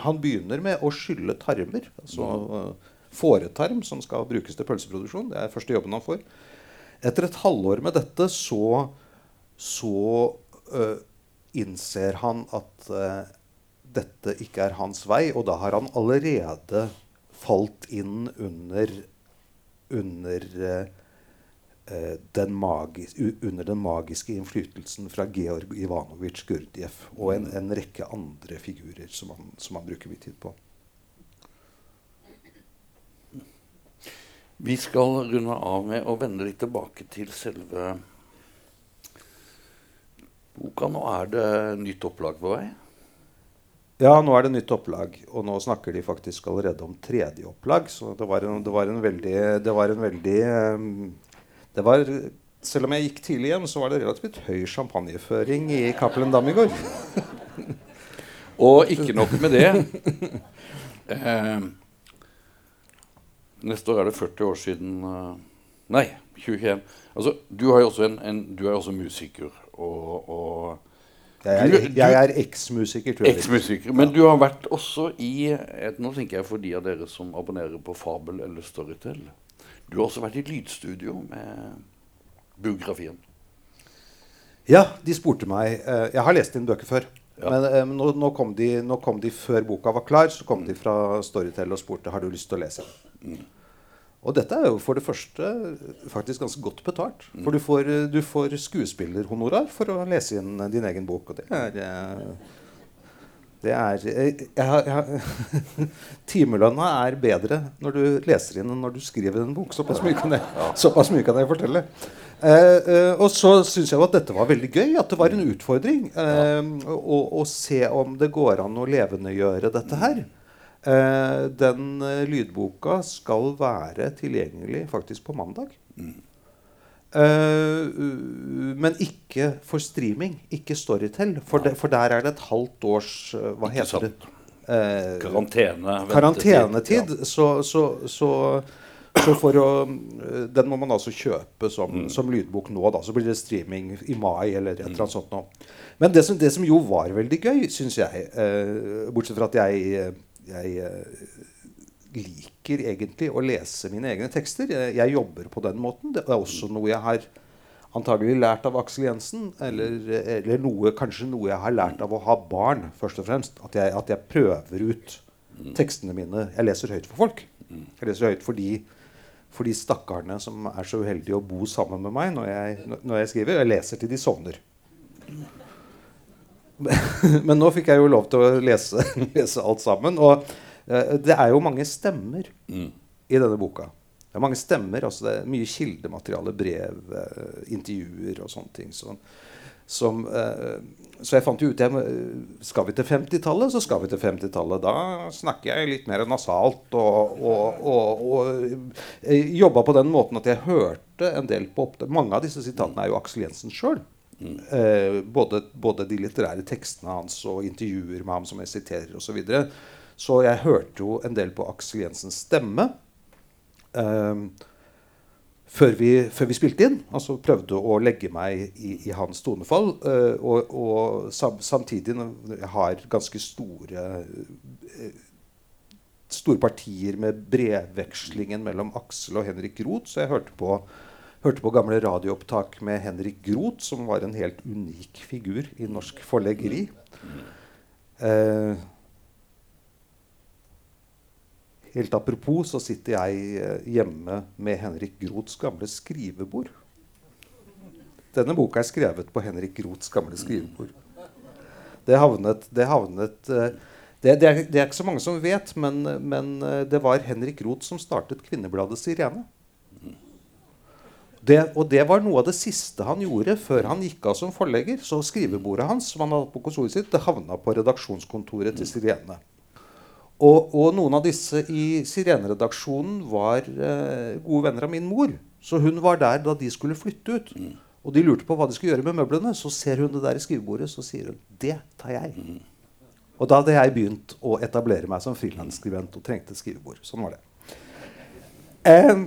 Han begynner med å skylle tarmer, altså eh, fåretarm som skal brukes til pølseproduksjon. Det er første jobben han får. Etter et halvår med dette så, så uh, innser han at uh, dette ikke er hans vei, og da har han allerede falt inn under, under eh, den, magis, under den magiske innflytelsen fra Georg Ivanovitsj Gurdjieff og en, en rekke andre figurer som han, som han bruker mye tid på. Vi skal runde av med å vende litt tilbake til selve boka. Nå er det nytt opplag på vei. Ja, nå er det nytt opplag, og nå snakker de faktisk allerede om tredje opplag. Så det var en, det var en veldig Det var en veldig eh, det var, Selv om jeg gikk tidlig hjem, så var det relativt høy champagneføring i Cappelen Dam i går. Og ikke nok med det. Eh, neste år er det 40 år siden eh, Nei, 2021. Altså, du, har jo også en, en, du er også musiker og, og Jeg er, jeg er eksmusiker, tror jeg. Eksmusiker, Men du har vært også i et, Nå tenker jeg for de av dere som abonnerer på Fabel eller Storytel. Du har også vært i lydstudio med biografien. Ja, de spurte meg eh, Jeg har lest dine bøker før. Ja. Men eh, nå, nå, kom de, nå kom de før boka var klar, så kom de fra Storytel og spurte har du lyst til å lese. Og dette er jo for det første faktisk ganske godt betalt. For du får, eh, du får skuespillerhonorar for å lese inn din egen bok. Og det er det er jeg, jeg, jeg, Timelønna er bedre når du leser inn enn når du skriver en bok. Såpass mye kan jeg, såpass mye kan jeg fortelle. Eh, eh, og så syns jeg at dette var veldig gøy. At det var en utfordring. eh, å, å se om det går an å levendegjøre dette her. Eh, den eh, lydboka skal være tilgjengelig faktisk på mandag. Eh, men ikke for streaming. Ikke Storytel. For, de, for der er det et halvt års eh, Hva Ikke heter det? sant. Eh, Karantene. karantenetid. Ja. Så, så, så, så for å øh, Den må man altså kjøpe som, som lydbok nå. da Så blir det streaming i mai eller et eller annet sånt nå. Men det som, det som jo var veldig gøy, syns jeg, eh, bortsett fra at jeg, jeg eh, liker egentlig å lese mine egne tekster. Jeg, jeg jobber på den måten. Det er også noe jeg har antagelig lært av Aksel Jensen. Eller, eller noe, kanskje noe jeg har lært av å ha barn, først og fremst. At jeg, at jeg prøver ut tekstene mine. Jeg leser høyt for folk. Jeg leser høyt for de, for de stakkarene som er så uheldige å bo sammen med meg når jeg, når jeg skriver. Jeg leser til de sovner. Men nå fikk jeg jo lov til å lese, lese alt sammen. Og det er jo mange stemmer i denne boka. det er mange stemmer. altså Det er mye kildemateriale, brev, eh, intervjuer og sånne ting. Som, som, eh, så jeg fant jo ut jeg, Skal vi til 50-tallet, så skal vi til 50-tallet. Da snakker jeg litt mer nasalt og, og, og, og jobba på den måten at jeg hørte en del på opptak. Mange av disse sitatene er jo Aksel Jensen sjøl. Eh, både, både, de litterære tekstene hans og intervjuer med ham som jeg siterer osv. Så, videre. Så jeg hørte jo en del på Aksel Jensens stemme. Eh, før vi, før vi, spilte inn. Altså prøvde å legge meg i, i hans tonefall. Eh, og, og sam, samtidig jeg har ganske store eh, store partier med brevvekslingen mellom Aksel og Henrik Groth. Så jeg hørte på, hørte på gamle radioopptak med Henrik Groth, som var en helt unik figur i norsk forleggeri. Uh, Helt apropos så sitter jeg eh, hjemme med Henrik Groths gamle skrivebord. Denne boka er skrevet på Henrik Groths gamle skrivebord. Det havnet, det, havnet eh, det, det, er, det, er, ikke så mange som vet, men, men eh, det var Henrik Groth som startet kvinnebladet Sirene. Det, og det var noe av det siste han gjorde før han gikk av som forlegger. Så skrivebordet hans som han hadde på kontoret sitt, det havna på redaksjonskontoret til Sirene. Og, og, noen av disse i Sireneredaksjonen var eh, gode venner av min mor. Så hun var der da de skulle flytte ut. Mm. Og de lurte på hva de skulle gjøre med møblene. Så ser hun det der i skrivebordet, så sier hun 'Det tar jeg'. Mm. Og da hadde jeg begynt å etablere meg som frilansskribent og trengte et skrivebord. Sånn var det. Eh,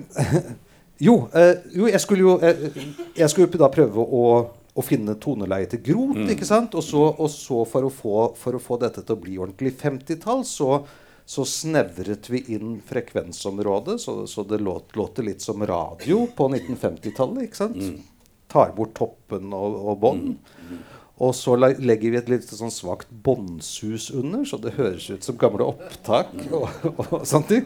jo, eh, jo, jeg skulle jo eh, jeg skulle da prøve å å finne toneleiet til Groth. Mm. ikke sant? Og så, og så for, å få, for, å få, dette til å bli ordentlig 50-tall, så, så, snevret vi inn frekvensområdet, så, så det låt, låter litt som radio på 1950-tallet. ikke sant? Mm. Tar bort toppen og, og bånd. Mm. mm. Og så legger vi et litt sånn svakt båndsus under, så det høres ut som gamle opptak. og, og, og sånt. Jeg,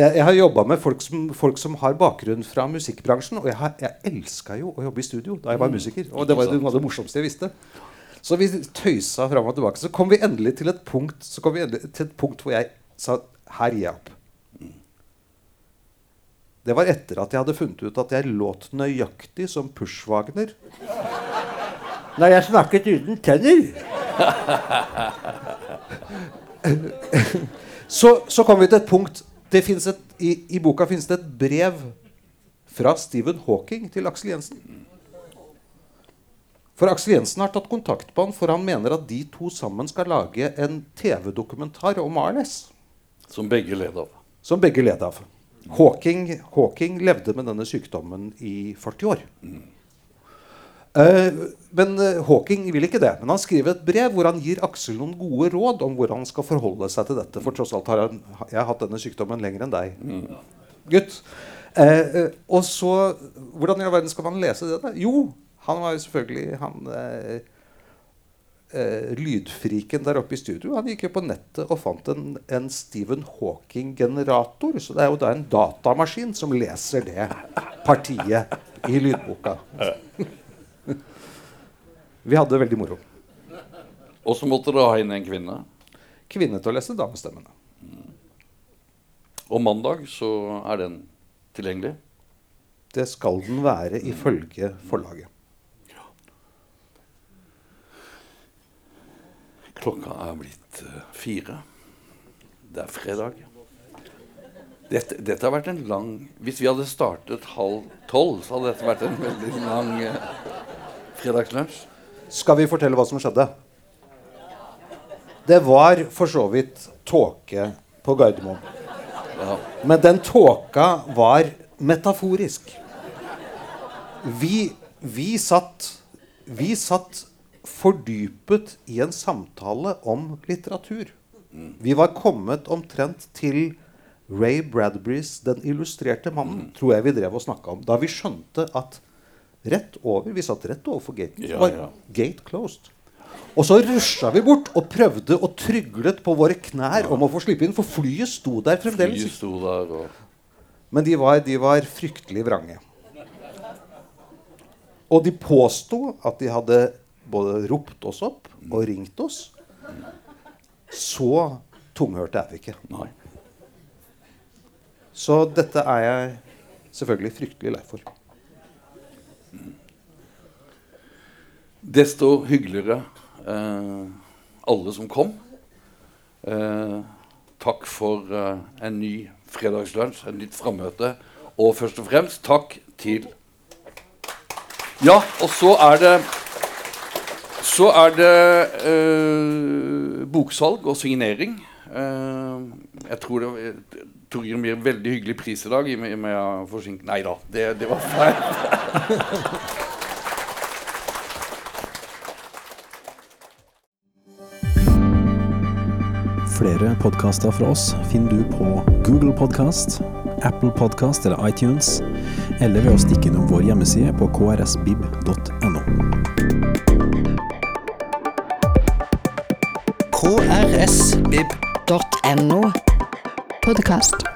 jeg har jobba med folk som, folk som, har bakgrunn fra musikkbransjen. Og jeg, har, jeg elska jo å jobbe i studio da jeg var mm. musiker. Og det var noe av det morsomste jeg visste. Så vi tøysa fram og tilbake. Så kom vi endelig til et punkt, så kom vi til et punkt hvor jeg sa her gir jeg opp. Det var etter at jeg hadde funnet ut at jeg låt nøyaktig som Pushwagner når jeg snakket uten tenner. så, så kom vi til et punkt et, i, i, boka fins det et brev fra Stephen Hawking til Aksel Jensen. For Aksel Jensen har tatt kontakt på han, for han mener at de to sammen skal lage en TV-dokumentar om ALS. Som begge led av. Som begge led av. Hawking, Hawking levde med denne sykdommen i 40 år. Mm. Uh, men uh, Hawking vil ikke det. Men han skriver et brev hvor han gir Aksel noen gode råd om hvordan han skal forholde seg til dette. For tross alt har jeg, jeg har hatt denne sykdommen lenger enn deg. Mm. Gutt. Uh, og så Hvordan i all verden skal man lese det? Jo, han var jo selvfølgelig han lydfriken der oppe i studio. Han gikk jo på nettet og fant en, en Stephen Hawking-generator. Så det er jo da en datamaskin som leser det partiet i lydboka. Vi hadde det veldig moro. Og så måtte dere ha inn en kvinne? Kvinne til å lese damestemmene. Mm. Og mandag så er den tilgjengelig? Det skal den være ifølge forlaget. Klokka er blitt uh, fire. Det er fredag. Dette, dette, har vært en lang Hvis vi hadde startet halv tolv, så hadde dette vært en veldig lang eh, fredagslunsj. Skal vi fortelle hva som skjedde? Det var for så vidt tåke på Gardermoen. Ja. Men den tåka var metaforisk. Vi, vi, satt, vi satt fordypet i en samtale om litteratur. Vi var kommet omtrent til Ray Bradburys 'Den illustrerte mannen', tror jeg vi drev og snakka om. Da vi skjønte at Rett over. Vi satt rett overfor gaten. Ja, ja. Gate closed. Og så rusha vi bort og prøvde og tryglet på våre knær ja. om å få slippe inn, for flyet sto der fremdeles. Flyet sto der og... Men de var, de var fryktelig vrange. Og de påsto at de hadde både ropt oss opp og ringt oss. Så tunghørte er vi ikke. Nei. Så dette er jeg selvfølgelig fryktelig lei for. Desto hyggeligere eh, alle som kom. Eh, takk for eh, en ny fredagslunsj, et nytt frammøte. Og først og fremst takk til Ja, og så er det Så er det eh, boksalg og signering. Eh, jeg tror det Torgrim gir en veldig hyggelig pris i dag. i og med- med å forsinke Nei da, det, det var feil. Flere podkaster fra oss finner du på Google Podkast, Apple Podkast eller iTunes, eller ved å stikke innom vår hjemmeside på krsbib.no. krsbib.no. Podkast.